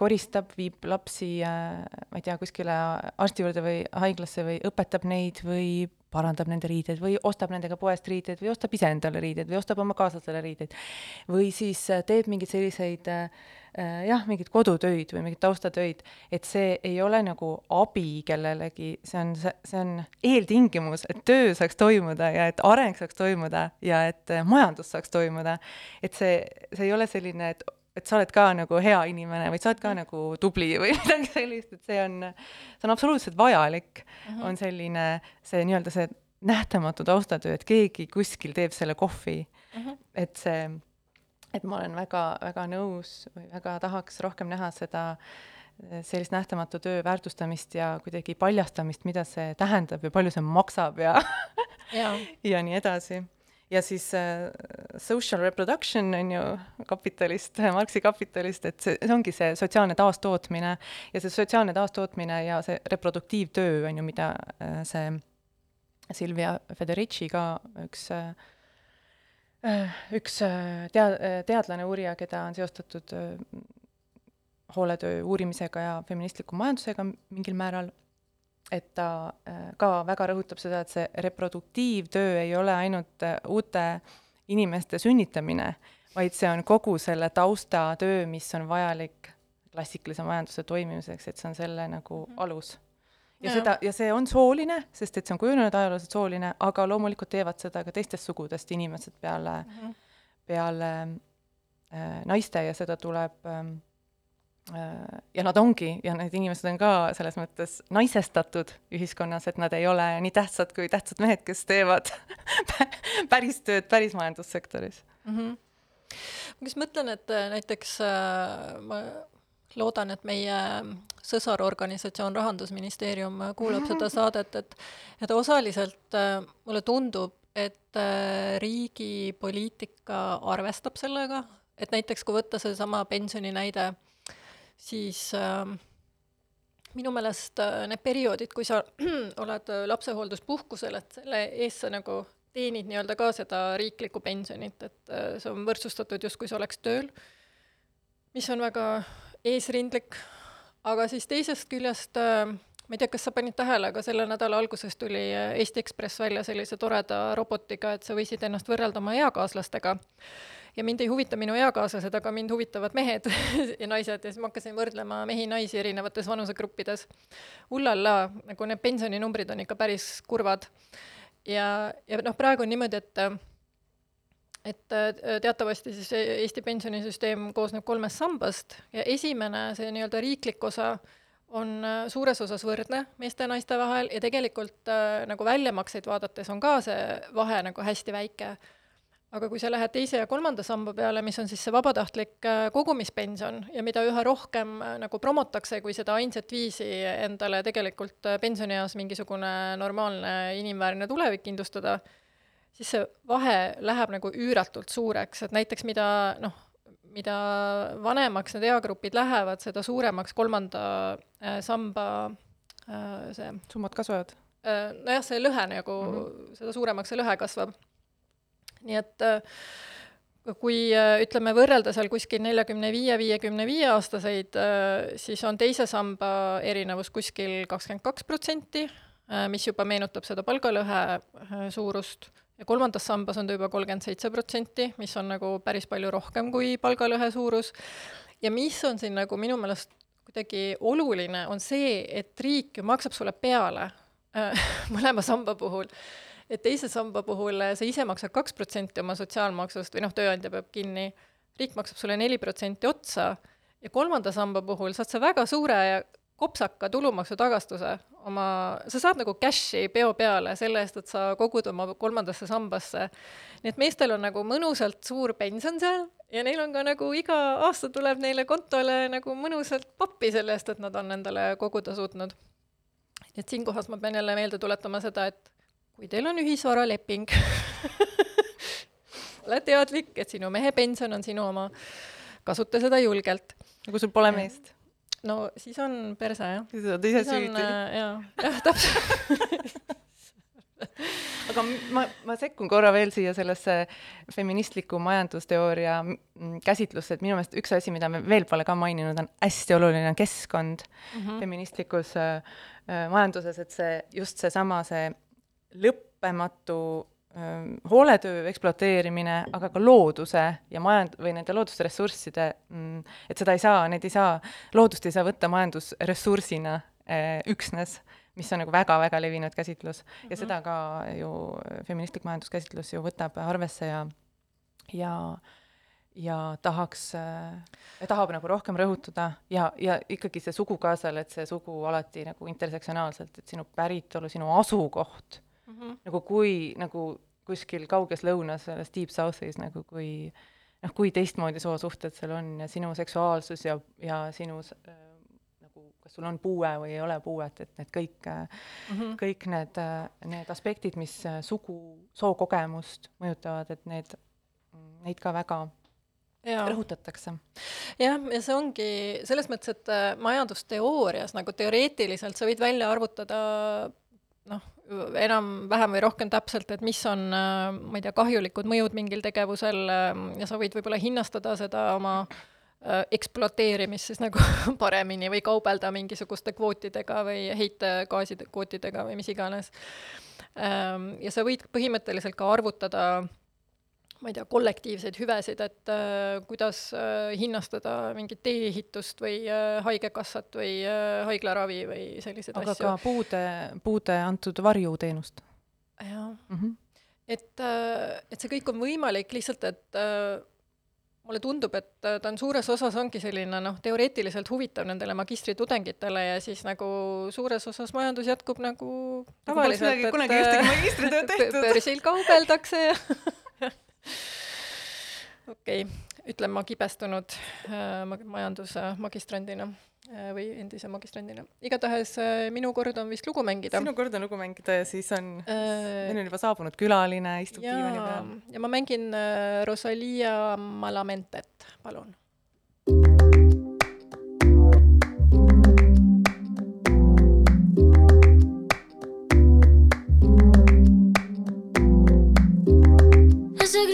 [SPEAKER 2] koristab, viib lapsi, äh, ma ei tea, kuskile arsti juurde või haiglasse või õpetab neid või parandab nende riideid või ostab nendega poest riideid või ostab ise endale riideid või ostab oma kaaslasele riideid. või siis äh, teeb mingeid selliseid äh, jah, mingeid kodutöid või mingeid taustatöid, et see ei ole nagu abi kellelegi, see on, see on eeltingimus, et töö saaks toimuda ja et areng saaks toimuda ja et majandus saaks toimuda. et see, see ei ole selline, et et sa oled ka nagu hea inimene või sa oled ka nagu tubli või midagi sellist, et see on, see on absoluutselt vajalik. Uh, -huh. on selline see nii-öelda see nähtamatu taustatöö, et keegi kuskil teeb selle kohvi. Uh, -huh. et see, et ma olen väga-väga nõus või väga tahaks rohkem näha seda sellist nähtamatu töö väärtustamist ja kuidagi paljastamist, mida see tähendab ja palju see maksab ja ja, ja nii edasi ja siis äh, social reproduction on ju kapitalist, Marxi kapitalist, et see, see ongi see sotsiaalne taastootmine. Ja see sotsiaalne taastootmine ja see reproduktiivtöö on ju, mida äh, see Silvia Federici ka üks äh, üks äh, tea-, teadlane, uurija, keda on seostatud äh, hooletöö uurimisega ja feministliku majandusega mingil määral et ta äh, ka väga rõhutab seda, et see reproduktiivtöö ei ole ainult äh, uute inimeste sünnitamine, vaid see on kogu selle taustatöö, mis on vajalik klassikalise majanduse toimimiseks, et see on selle nagu mhm. alus. ja no. seda, ja see on sooline, sest et see on kujunenud ajalooliselt sooline, aga loomulikult teevad seda ka teistest sugudest inimesed peale mm, -hmm. peale äh, naiste ja seda tuleb Äh, ja nad ongi ja need inimesed on ka selles mõttes naisestatud ühiskonnas, et nad ei ole nii tähtsad kui tähtsad mehed, kes teevad päris tööd päris majandussektoris mm.
[SPEAKER 3] -hmm. ma just mõtlen, et äh, näiteks äh, ma loodan, et meie sõsarorganisatsioon Rahandusministeerium kuulab seda saadet, et et osaliselt mulle tundub, et riigi poliitika arvestab sellega, et näiteks kui võtta seesama pensioni näide siis äh, minu meelest äh, need perioodid, kui sa oled äh, lapsehoolduspuhkusel, et selle eest sa nagu teenid nii-öelda ka seda riiklikku pensionit, et äh, see on võrdsustatud justkui sa oleks tööl, mis on väga eesrindlik, aga siis teisest küljest äh, ma ei tea, kas sa panid tähele, aga selle nädala alguses tuli äh, Eesti Ekspress välja sellise toreda robotiga, et sa võisid ennast võrrelda oma eakaaslastega ja mind ei huvita minu eakaaslased, aga mind huvitavad mehed ja naised ja siis ma hakkasin võrdlema mehi-naisi erinevates vanusegruppides. Ullalla, nagu need pensioninumbrid on ikka päris kurvad. ja, ja noh, praegu on niimoodi, et et teatavasti siis Eesti pensionisüsteem koosneb kolmest sambast ja esimene, see nii-öelda riiklik osa, on suures osas võrdne meeste ja naiste vahel ja tegelikult äh, nagu väljamakseid vaadates on ka see vahe nagu hästi väike. Aga kui sa lähed teise ja kolmanda samba peale, mis on siis see vabatahtlik äh, kogumispension ja mida üha rohkem äh, nagu promotakse kui seda ainsat viisi endale tegelikult äh, pensionieas mingisugune normaalne inimväärne tulevik kindlustada, siis see vahe läheb nagu üüratult suureks, et näiteks mida noh, mida vanemaks need eagrupid lähevad, seda suuremaks kolmanda samba see
[SPEAKER 2] summad kasvavad?
[SPEAKER 3] nojah, see lõhe nagu mm, -hmm. seda suuremaks see lõhe kasvab nii et äh, kui äh, ütleme, võrrelda seal kuskil neljakümne viie, viiekümne viie aastaseid, äh, siis on teise samba erinevus kuskil kakskümmend kaks protsenti, mis juba meenutab seda palgalõhe suurust, ja kolmandas sambas on ta juba kolmkümmend seitse protsenti, mis on nagu päris palju rohkem kui palgalõhe suurus, ja mis on siin nagu minu meelest kuidagi oluline, on see, et riik ju maksab sulle peale mõlema samba puhul. Et teise samba puhul sa ise maksad kaks protsenti oma sotsiaalmaksust või noh, tööandja peab kinni, riik maksab sulle neli protsenti otsa. Ja kolmanda samba puhul saad sa väga suure kopsaka tulumaksutagastuse oma, sa saad nagu cash'i peo peale selle eest, et sa kogud oma kolmandasse sambasse. nii et meestel on nagu mõnusalt suur pension seal ja neil on ka nagu iga aasta tuleb neile kontole nagu mõnusalt pappi selle eest, et nad on endale koguda suutnud. et siinkohas ma pean jälle meelde tuletama seda, et kui teil on ühisvaraleping ole teadlik, et sinu mehe pension on sinu oma, kasuta seda julgelt.
[SPEAKER 2] kui sul pole meest?
[SPEAKER 3] No siis on perse, jah.
[SPEAKER 2] siis oled ise süüdi.
[SPEAKER 3] Äh, jaa, jah, täpselt
[SPEAKER 2] aga ma, ma sekkun korra veel siia sellesse feministliku majandusteooria käsitlusse, et minu meelest üks asi, mida me veel pole ka maininud, on hästi oluline, on keskkond mm -hmm. feministlikus äh, äh, majanduses, et see, just seesama, see lõppematu hooletöö ekspluateerimine, aga ka looduse ja majand- või nende loodusressursside, mm, et seda ei saa, neid ei saa, loodust ei saa võtta majandusressursina üksnes, mis on nagu väga-väga levinud käsitlus ja mm -hmm. seda ka ju feministlik majanduskäsitlus ju võtab arvesse ja, ja ja tahaks äh,, tahab nagu rohkem rõhutada ja, ja ikkagi see sugu kaasal, et see sugu alati nagu intersektsionaalselt, et sinu päritolu, sinu asukoht mm, -hmm. nagu kui nagu kuskil kauges lõunas, selles Deep South'is nagu kui noh, kui teistmoodi soosuhted seal on ja sinu seksuaalsus ja, ja sinu äh, nagu kas sul on puue või ei ole puuet, et need kõik mm, -hmm. kõik need, need aspektid, mis sugu, sookogemust mõjutavad, et need, neid ka väga ja. rõhutatakse.
[SPEAKER 3] jah, ja see ongi selles mõttes, et äh, majandusteoorias nagu teoreetiliselt sa võid välja arvutada noh, enam-vähem või rohkem täpselt, et mis on, ma ei tea, kahjulikud mõjud mingil tegevusel äh, ja sa võid võib-olla hinnastada seda oma äh, ekspluateerimist siis nagu paremini või kaubelda mingisuguste kvootidega või heitegaaside kvootidega või mis iganes. Ähm, ja sa võid põhimõtteliselt ka arvutada ma ei tea, kollektiivseid hüvesid, et äh, kuidas äh, hinnastada mingit tee-ehitust või äh, haigekassat või äh, haiglaravi või selliseid
[SPEAKER 2] aga
[SPEAKER 3] asju.
[SPEAKER 2] aga ka puude, puude antud varjuteenust.
[SPEAKER 3] jah mm -hmm., et äh,, et see kõik on võimalik, lihtsalt et äh, mulle tundub, et äh, ta on suures osas ongi selline noh, teoreetiliselt huvitav nendele magistritudengitele ja siis nagu suures osas majandus jätkub nagu tavaliselt,
[SPEAKER 2] et kunagi ühtegi magistritööd tehtud.
[SPEAKER 3] börsil kaubeldakse ja okei okay., ütlen ma kibestunud äh, majanduse magistrandina äh, või endise magistrandina. igatahes äh, minu kord on vist lugu mängida.
[SPEAKER 2] sinu kord on lugu mängida ja siis on äh,, meil on juba saabunud külaline, istub diivani peal.
[SPEAKER 3] ja ma mängin äh, Rosalia Malamentet, palun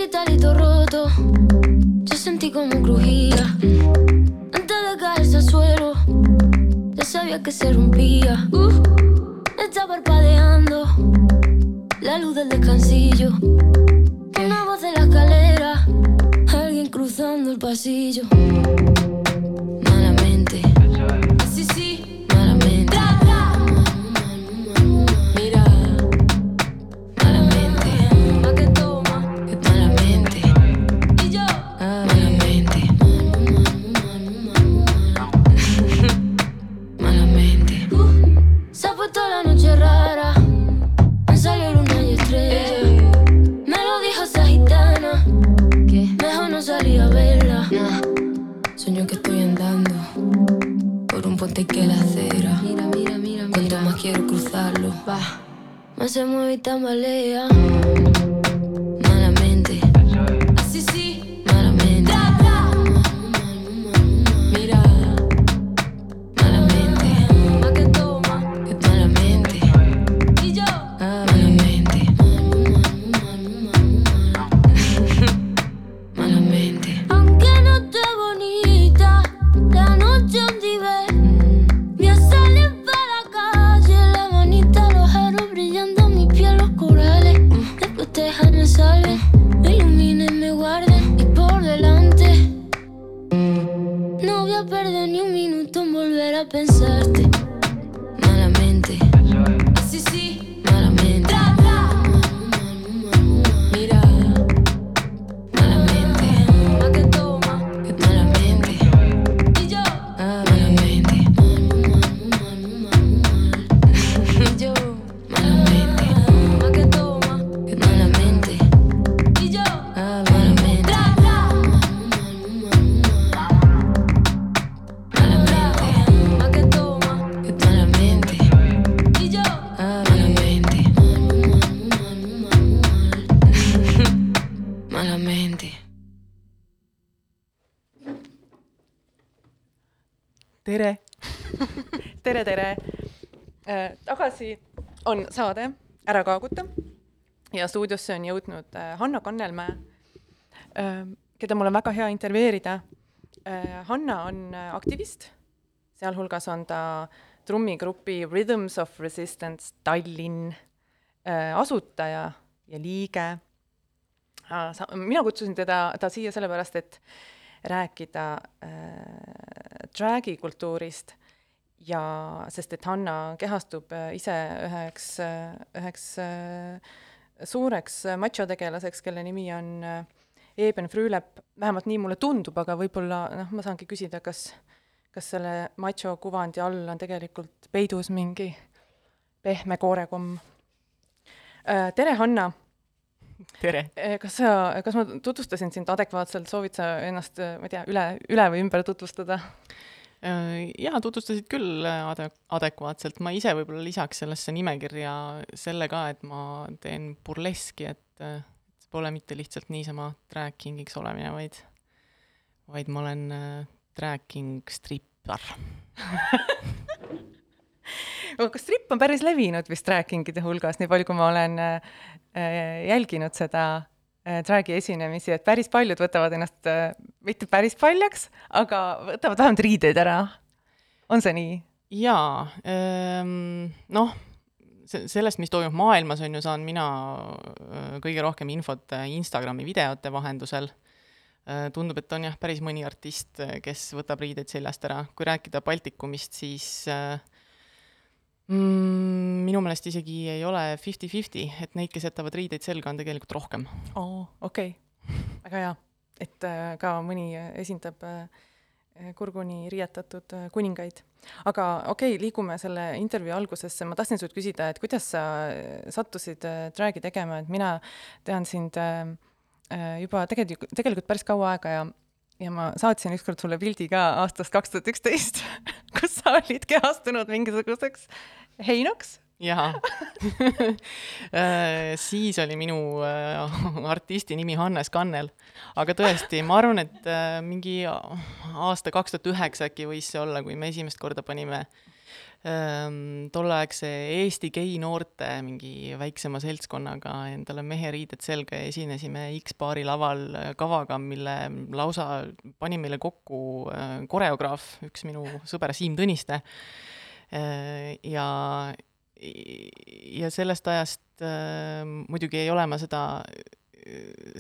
[SPEAKER 4] gritarito roto, yo sentí como crujía. Antes de caerse al suelo, ya sabía que se rompía. Uh, está parpadeando la luz del descansillo. Una voz de la escalera, alguien cruzando el pasillo. Malamente, sí, puente que la acera. Mira, mira, mira, Cuanto más quiero cruzarlo, va. Más se mueve y tambalea.
[SPEAKER 2] On saade Ära kaaguta ja stuudiosse on jõudnud äh, Hanna Kannelmäe äh,, keda mul on väga hea intervjueerida äh,. Hanna on äh, aktivist, sealhulgas on ta trummigrupi Rhythms of Resistance Tallinn asutaja ja liige mina kutsusin teda, ta siia sellepärast, et rääkida äh, drag'i kultuurist ja sest, et Hanna kehastub äh, ise üheks, äh, üheks äh, suureks machotegelaseks, kelle nimi on Eben Früülep, vähemalt nii mulle tundub, aga võib-olla noh, ma saangi küsida, kas, kas selle macho kuvandi all on tegelikult peidus mingi pehme koorekomm. tere, Hanna!
[SPEAKER 5] tere!
[SPEAKER 2] kas sa, kas ma tutvustasin sind adekvaatselt, soovid sa ennast, ma ei tea, üle, üle või ümber tutvustada?
[SPEAKER 5] Äh, jaa, tutvustasid küll äh, ade-, adekvaatselt, ma ise võib-olla lisaks sellesse nimekirja selle ka, et ma teen burleski, et äh, see pole mitte lihtsalt niisama drag king'iks olemine, vaid, vaid ma olen drag king strippar
[SPEAKER 2] kas stripp on päris levinud vist drag king'ide hulgas, nii palju, kui ma olen jälginud seda Äh, dragi esinemisi, et päris paljud võtavad ennast äh, mitte päris paljaks, aga võtavad vähemalt riideid ära. on see nii?
[SPEAKER 5] jaa ähm,, noh, sellest, mis toimub maailmas, on ju, saan mina äh, kõige rohkem infot Instagrami videote vahendusel. tundub, et on jah, päris mõni artist, kes võtab riideid seljast ära. kui rääkida Baltikumist, siis äh, mm,? minu meelest isegi ei ole fifty-fifty, et neid, kes jätavad riideid selga, on tegelikult rohkem.
[SPEAKER 2] oo, okei okay., väga hea, et äh, ka mõni esindab äh, kurguni riietatud äh, kuningaid. aga okei okay,, liigume selle intervjuu algusesse, ma tahtsin sult küsida, et kuidas sa sattusid drag'i tegema, et mina tean sind juba tegelikult, tegelikult päris kaua aega ja ja ma saatsin ükskord sulle pildi ka aastast kaks tuhat üksteist, kus sa olid kehastunud mingisuguseks heinoks.
[SPEAKER 5] jaa äh, siis oli minu äh, artisti nimi Hannes Kannel. aga tõesti, ma arvan, et äh, mingi aasta kaks tuhat üheksa äkki võis see olla, kui me esimest korda panime äh, tolleaegse Eesti gei-noorte mingi väiksema seltskonnaga endale meheriided selga ja esinesime X-baari laval kavaga, mille lausa pani meile kokku äh, koreograaf, üks minu sõber Siim Tõniste. Äh, ja, ja sellest ajast äh, muidugi ei ole ma seda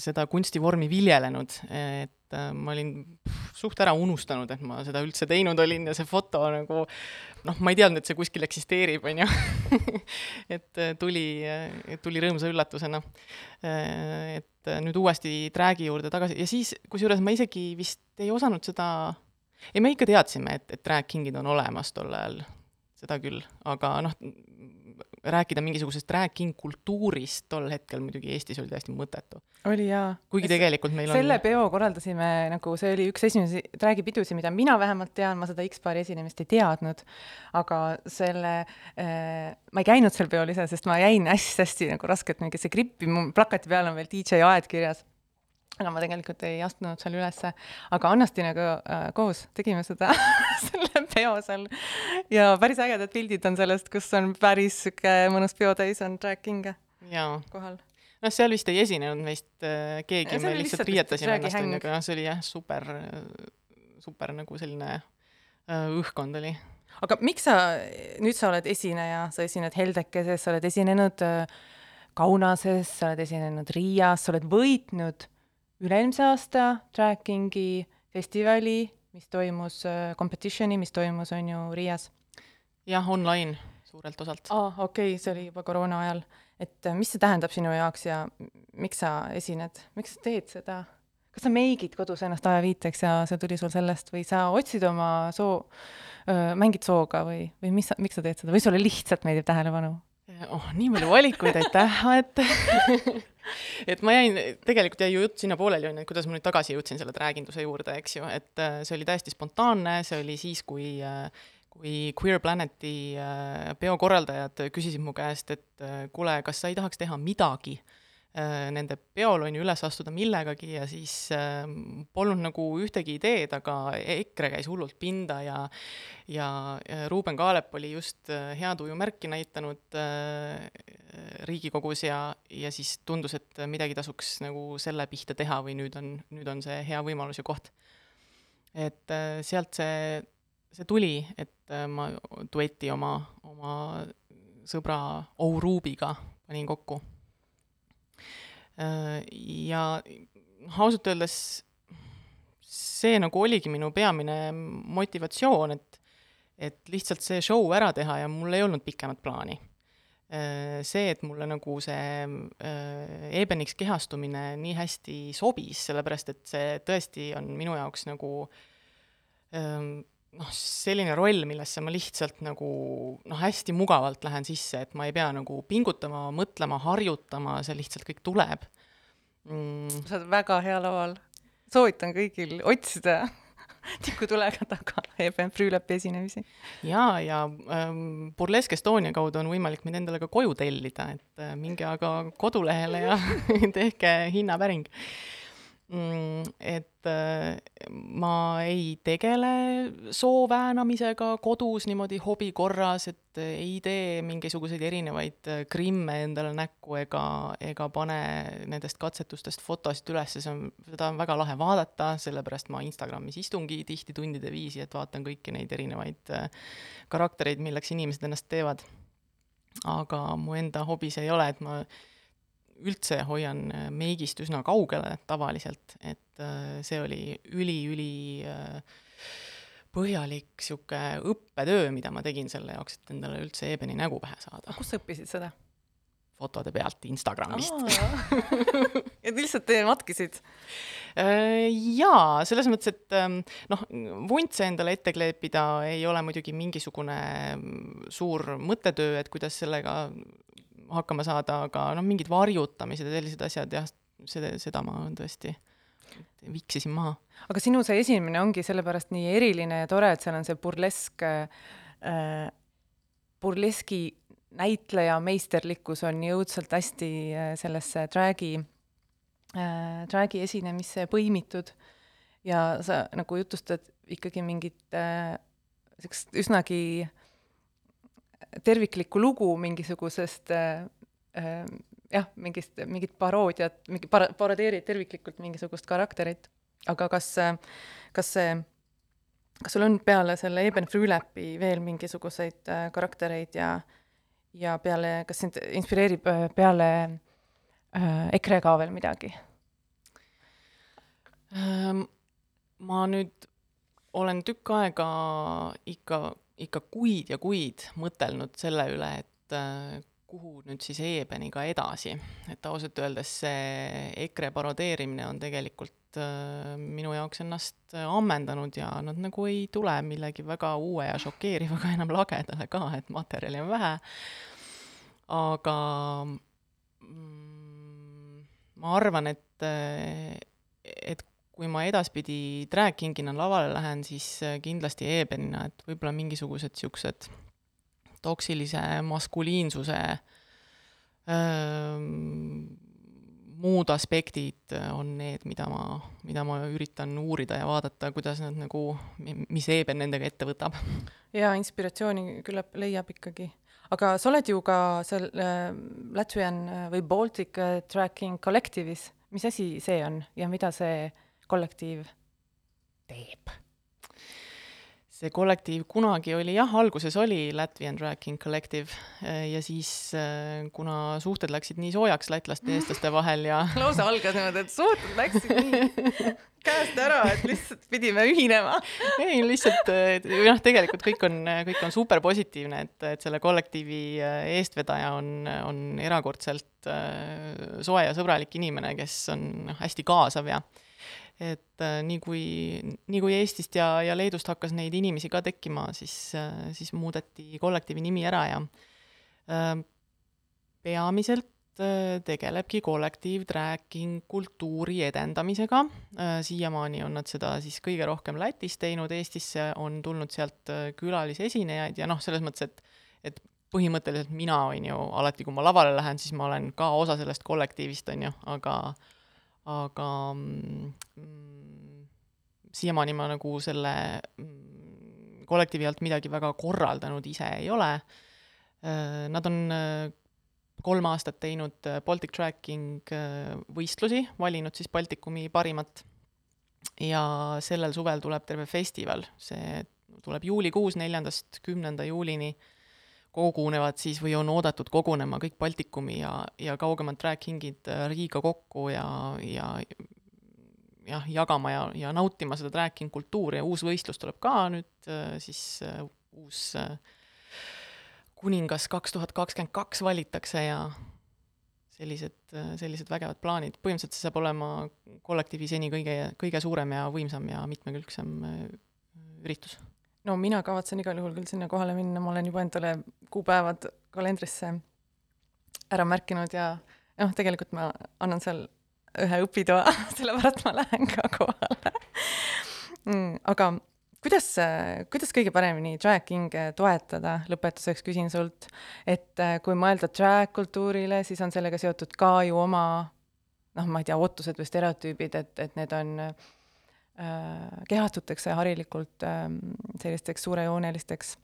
[SPEAKER 5] seda kunstivormi viljelenud, et ma olin suht ära unustanud, et ma seda üldse teinud olin ja see foto nagu noh, ma ei teadnud, et see kuskil eksisteerib, on ju. Et äh, tuli, äh, tuli rõõmsa üllatusena. Äh, et nüüd uuesti träägi juurde tagasi. Ja siis, kusjuures ma isegi vist ei osanud seda, ei, me ikka teadsime, et, et drag king'id on olemas tol ajal, seda küll, aga noh, rääkida mingisugusest drag king kultuurist tol hetkel muidugi Eestis oli täiesti mõttetu.
[SPEAKER 2] oli jaa.
[SPEAKER 5] kuigi tegelikult meil
[SPEAKER 2] on selle peo korraldasime nagu, see oli üks esimesi drag'i pidusi, mida mina vähemalt tean, ma seda X-paari esinemist ei teadnud, aga selle äh,, ma ei käinud seal peol ise, sest ma jäin hästi-hästi nagu raskelt mingisse grippi, mu plakati peal on veel DJ Aed kirjas aga ma tegelikult ei astunud seal ülesse, aga Annastinaga äh, koos tegime seda selle peo seal. Ja päris ägedad pildid on sellest, kus on päris sihuke mõnus peotäis on drag king'e kohal.
[SPEAKER 5] noh, seal vist ei esinenud meist äh, keegi, me lihtsalt riietasime ennast, onju, aga see oli jah, super, super nagu selline äh, õhkkond oli.
[SPEAKER 2] aga miks sa, nüüd sa oled esineja, sa esined Heldekeses, sa oled esinenud äh, Kaunases, sa oled esinenud Riias, sa oled võitnud üle-eelmise aasta trackingi festivali, mis toimus, äh, competition'i, mis toimus, on ju, Riias.
[SPEAKER 5] jah, online suurelt osalt.
[SPEAKER 2] aa, okei okay,, see oli juba koroona ajal. et äh, mis see tähendab sinu jaoks ja miks sa esined, miks sa teed seda? kas sa meigid kodus ennast ajaviiteks ja see tuli sul sellest või sa otsid oma soo, mängid sooga või, või mis miks sa teed seda või sulle lihtsalt meeldib tähelepanu?
[SPEAKER 5] Oh, nii palju valikuid, aitäh, et et ma jäin, tegelikult jäi ju jutt sinna pooleli, on ju, et kuidas ma nüüd tagasi jõudsin selle rääginduse juurde, eks ju, et äh, see oli täiesti spontaanne, see oli siis, kui äh, kui Queer Planeti äh, peokorraldajad küsisid mu käest, et kuule, kas sa ei tahaks teha midagi äh, nende peol on ju üles astuda millegagi ja siis äh, polnud nagu ühtegi ideed, aga EKRE käis hullult pinda ja ja äh, Ruuben Kaalep oli just äh, hea tuju märki näitanud äh, Riigikogus ja, ja siis tundus, et midagi tasuks nagu selle pihta teha või nüüd on, nüüd on see hea võimalus ja koht. et äh, sealt see, see tuli, et äh, ma dueti oma, oma sõbra Ourubiga panin kokku. Ja noh, ausalt öeldes see nagu oligi minu peamine motivatsioon, et, et lihtsalt see show ära teha ja mul ei olnud pikemat plaani. See, et mulle nagu see äh, Ebeniks kehastumine nii hästi sobis, sellepärast et see tõesti on minu jaoks nagu ähm, noh, selline roll, millesse ma lihtsalt nagu noh, hästi mugavalt lähen sisse, et ma ei pea nagu pingutama, mõtlema, harjutama, see lihtsalt kõik tuleb mm..
[SPEAKER 2] sa oled väga hea laval. soovitan kõigil otsida tikutulega taga EBM Frühlepi esinemisi.
[SPEAKER 5] jaa, ja ähm, Burlesk Estonia kaudu on võimalik mind endale ka koju tellida, et äh, minge aga kodulehele ja tehke hinnapäring et äh, ma ei tegele soo väänamisega kodus niimoodi hobi korras, et ei tee mingisuguseid erinevaid äh, krimme endale näkku ega, ega pane nendest katsetustest fotosid üles, see on, seda on väga lahe vaadata, sellepärast ma Instagramis istungi tihti tundide viisi, et vaatan kõiki neid erinevaid äh, karaktereid, milleks inimesed ennast teevad. aga mu enda hobi see ei ole, et ma üldse hoian äh, meigist üsna kaugele tavaliselt, et äh, see oli üli-üli äh, põhjalik niisugune õppetöö, mida ma tegin selle jaoks, et endale üldse Ebeni nägu pähe saada.
[SPEAKER 2] kus sa õppisid seda?
[SPEAKER 5] fotode pealt Instagramist.
[SPEAKER 2] et lihtsalt matkisid?
[SPEAKER 5] Jaa, selles mõttes, et ähm, noh, vuntse endale ette kleepida ei ole muidugi mingisugune mm, suur mõttetöö, et kuidas sellega hakkama saada, aga noh, mingid varjutamised ja sellised asjad jah, seda, seda ma tõesti viksisin maha.
[SPEAKER 2] aga sinu see esinemine ongi sellepärast nii eriline ja tore, et seal on see burlesk äh,, burleski näitleja meisterlikkus on nii õudselt hästi äh, sellesse drag'i äh,, drag'i esinemisse põimitud ja sa nagu jutustad ikkagi mingit äh, sellist üsnagi terviklikku lugu mingisugusest äh, äh, jah, mingist, mingit paroodiat, mingi para-, parodeerid terviklikult mingisugust karakterit, aga kas, kas see, kas sul on peale selle Eben Frühlepi veel mingisuguseid äh, karaktereid ja ja peale, kas sind inspireerib äh, peale äh, EKRE ka veel midagi
[SPEAKER 5] ähm,? ma nüüd olen tükk aega ikka ikka kuid ja kuid mõtelnud selle üle, et äh, kuhu nüüd siis Ebeniga edasi, et ausalt öeldes see EKRE parodeerimine on tegelikult äh, minu jaoks ennast ammendanud ja nad nagu ei tule millegi väga uue ja šokeerivaga enam lagedale ka, et materjali on vähe. aga mm, ma arvan, et, et kui ma edaspidi drag kingina lavale lähen, siis äh, kindlasti eebenina, et võib-olla mingisugused niisugused toksilise maskuliinsuse öö, ähm, muud aspektid on need, mida ma, mida ma üritan uurida ja vaadata, kuidas nad nagu, mis eeben nendega ette võtab.
[SPEAKER 2] jaa, inspiratsiooni küllap leiab ikkagi. aga sa oled ju ka seal äh, Latvian äh, või Baltic äh, Tracking Collective'is, mis asi see on ja mida see äh, kollektiiv teeb?
[SPEAKER 5] see kollektiiv kunagi oli jah, alguses oli Latvian Tracking Collective eh, ja siis eh, kuna suhted läksid nii soojaks lätlaste ja eestlaste vahel ja
[SPEAKER 2] lausa algas niimoodi, et suhted läksid nii käest ära, et lihtsalt pidime ühinema
[SPEAKER 5] ei, lihtsalt noh, tegelikult kõik on, kõik on super positiivne, et, et selle kollektiivi eh, eestvedaja on, on erakordselt soe ja sõbralik inimene, kes on noh, hästi kaasav ja et äh, nii kui, nii kui Eestist ja, ja Leedust hakkas neid inimesi ka tekkima, siis äh,, siis muudeti kollektiivi nimi ära ja äh, peamiselt tegelebki kollektiiv tracking kultuuri edendamisega. Siiamaani on nad seda siis kõige rohkem Lätis teinud, Eestisse on tulnud sealt külalisesinejaid ja noh, selles mõttes, et et põhimõtteliselt mina, on ju, alati kui ma lavale lähen, siis ma olen ka osa sellest kollektiivist, on ju, aga aga mm, siiamaani ma nagu selle mm, kollektiivi alt midagi väga korraldanud ise ei ole. Nad on kolm aastat teinud Baltic Tracking võistlusi, valinud siis Baltikumi parimat. Ja sellel suvel tuleb terve festival, see tuleb juulikuus, neljandast kümnenda juulini, kogunevad siis või on oodatud kogunema kõik Baltikumi ja, ja kaugemad tracking'id äh, Riiga kokku ja, ja jah, jagama ja, ja nautima seda tracking kultuuri. Ja uus võistlus tuleb ka nüüd äh, siis uh, uus kuningas kaks tuhat kakskümmend kaks valitakse ja sellised, sellised vägevad plaanid, põhimõtteliselt see saab olema kollektiivi seni kõige, kõige suurem ja võimsam ja mitmekülgsem üritus
[SPEAKER 2] no mina kavatsen igal juhul küll sinna kohale minna, ma olen juba endale kuupäevad kalendrisse ära märkinud ja noh, tegelikult ma annan seal ühe õpitoa sellepärast ma lähen ka kohale mm,. aga kuidas, kuidas kõige paremini drag-king'e toetada, lõpetuseks küsin sult, et äh, kui mõelda drag-kultuurile, siis on sellega seotud ka ju oma noh, ma ei tea, ootused või stereotüübid, et, et need on Äh, kehastutakse harilikult ähm, sellisteks suurejoonelisteks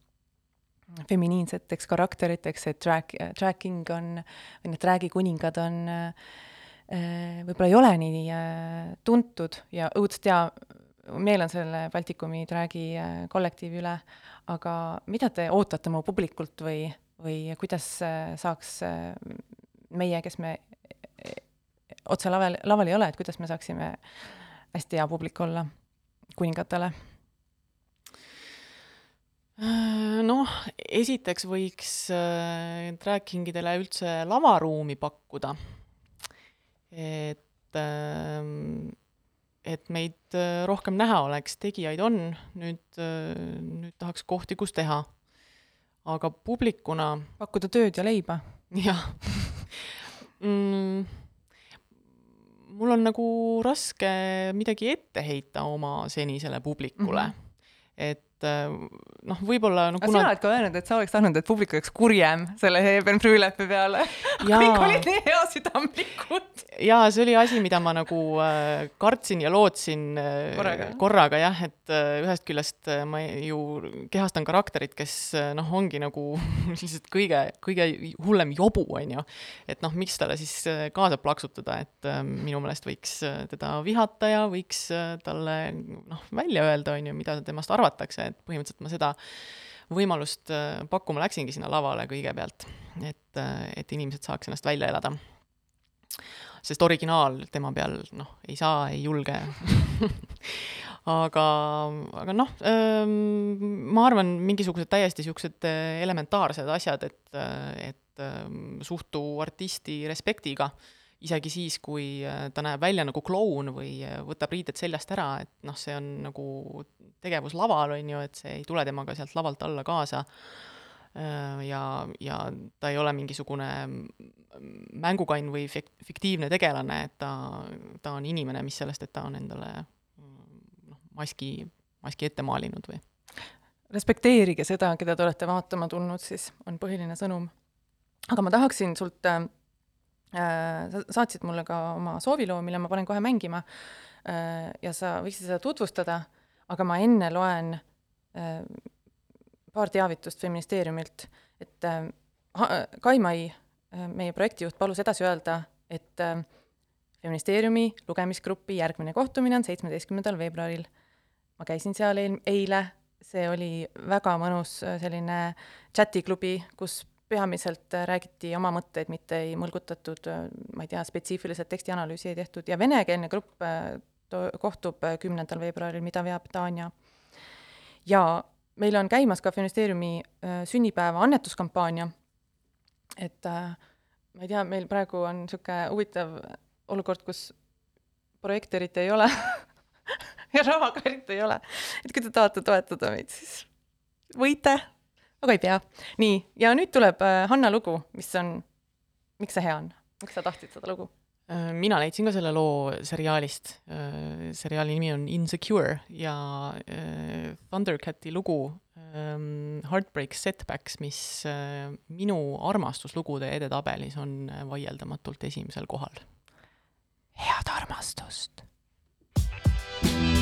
[SPEAKER 2] feminiinseteks karakteriteks, et drag, dragging on, või need drag'i kuningad on äh, võib-olla ei ole nii äh, tuntud ja õudselt hea meel on selle Baltikumi drag'i kollektiivi üle, aga mida te ootate oma publikult või, või kuidas saaks meie, kes me otse laval, laval ei ole, et kuidas me saaksime hästi hea publik olla kuningatele?
[SPEAKER 5] noh, esiteks võiks äh, drag kingidele üldse lavaruumi pakkuda. et äh,, et meid äh, rohkem näha oleks, tegijaid on, nüüd äh,, nüüd tahaks kohti, kus teha. aga publikuna
[SPEAKER 2] pakkuda tööd ja leiba.
[SPEAKER 5] jah mm, mul on nagu raske midagi ette heita oma senisele publikule mm. -hmm. et äh, noh, võib-olla no,
[SPEAKER 2] kuna... sina oled ka öelnud, et sa oleks tahtnud, et publik oleks kurjem selle Heben Brüülepi peale. kõik olid nii heasüdamlikud.
[SPEAKER 5] jaa, see oli asi, mida ma nagu äh, kartsin ja lootsin äh, korraga. korraga jah, et äh, ühest küljest äh, ma ju kehastan karakterit, kes äh, noh, ongi nagu lihtsalt kõige, kõige hullem jobu, on ju. et noh, miks talle siis äh, kaasa plaksutada, et äh, minu meelest võiks äh, teda vihata ja võiks äh, talle noh, välja öelda, on ju, mida temast arvatakse, et põhimõtteliselt ma seda võimalust äh, pakkuma läksingi sinna lavale kõigepealt, et, äh, et inimesed saaks ennast välja elada. sest originaal tema peal noh, ei saa, ei julge aga, aga noh, ähm, ma arvan, mingisugused täiesti niisugused äh, elementaarsed asjad, et, et ähm, suhtu artisti respektiga isegi siis, kui äh, ta näeb välja nagu kloun või äh, võtab riided seljast ära, et noh, see on nagu tegevus laval, on ju, et see ei tule temaga sealt lavalt alla kaasa. Äh, ja, ja ta ei ole mingisugune mängukann või fik-, fiktiivne tegelane, et ta, ta on inimene, mis sellest, et ta on endale noh, maski, maski ette maalinud või
[SPEAKER 2] respekteerige seda, keda te olete vaatama tulnud, siis on põhiline sõnum. aga ma tahaksin sult sa saatsid mulle ka oma sooviloo, mille ma panen kohe mängima. Äh, ja sa võiksid seda tutvustada, aga ma enne loen äh, paar teavitust Feministeeriumilt, et Kai Mai, meie projektijuht, palus edasi öelda, et Feministeeriumi lugemisgrupi järgmine kohtumine on seitsmeteistkümnendal veebruaril. ma käisin seal eile, see oli väga mõnus selline chatiklubi, kus peamiselt äh, räägiti oma mõtteid, mitte ei mõlgutatud, äh, ma ei tea, spetsiifiliselt tekstianalüüsi ei tehtud ja venekeelne grupp äh, kohtub kümnendal veebruaril, mida veab Tanja. ja meil on käimas ka Feministeeriumi sünnipäeva annetuskampaania, et ma ei tea, meil praegu on niisugune huvitav olukord, kus projektorit ei ole ja raha ka eriti ei ole. et kui te tahate toetada meid, siis võite aga ei pea. nii, ja nüüd tuleb äh, Hanna lugu, mis on, miks see hea on, miks sa tahtsid seda lugu?
[SPEAKER 5] Äh, mina leidsin ka selle loo seriaalist. Äh, seriaali nimi on Insecure ja Thundercati lugu ähm, Heartbreak Setbacks, mis minu armastuslugude edetabelis on vaieldamatult esimesel kohal.
[SPEAKER 2] head armastust!
[SPEAKER 4] thank you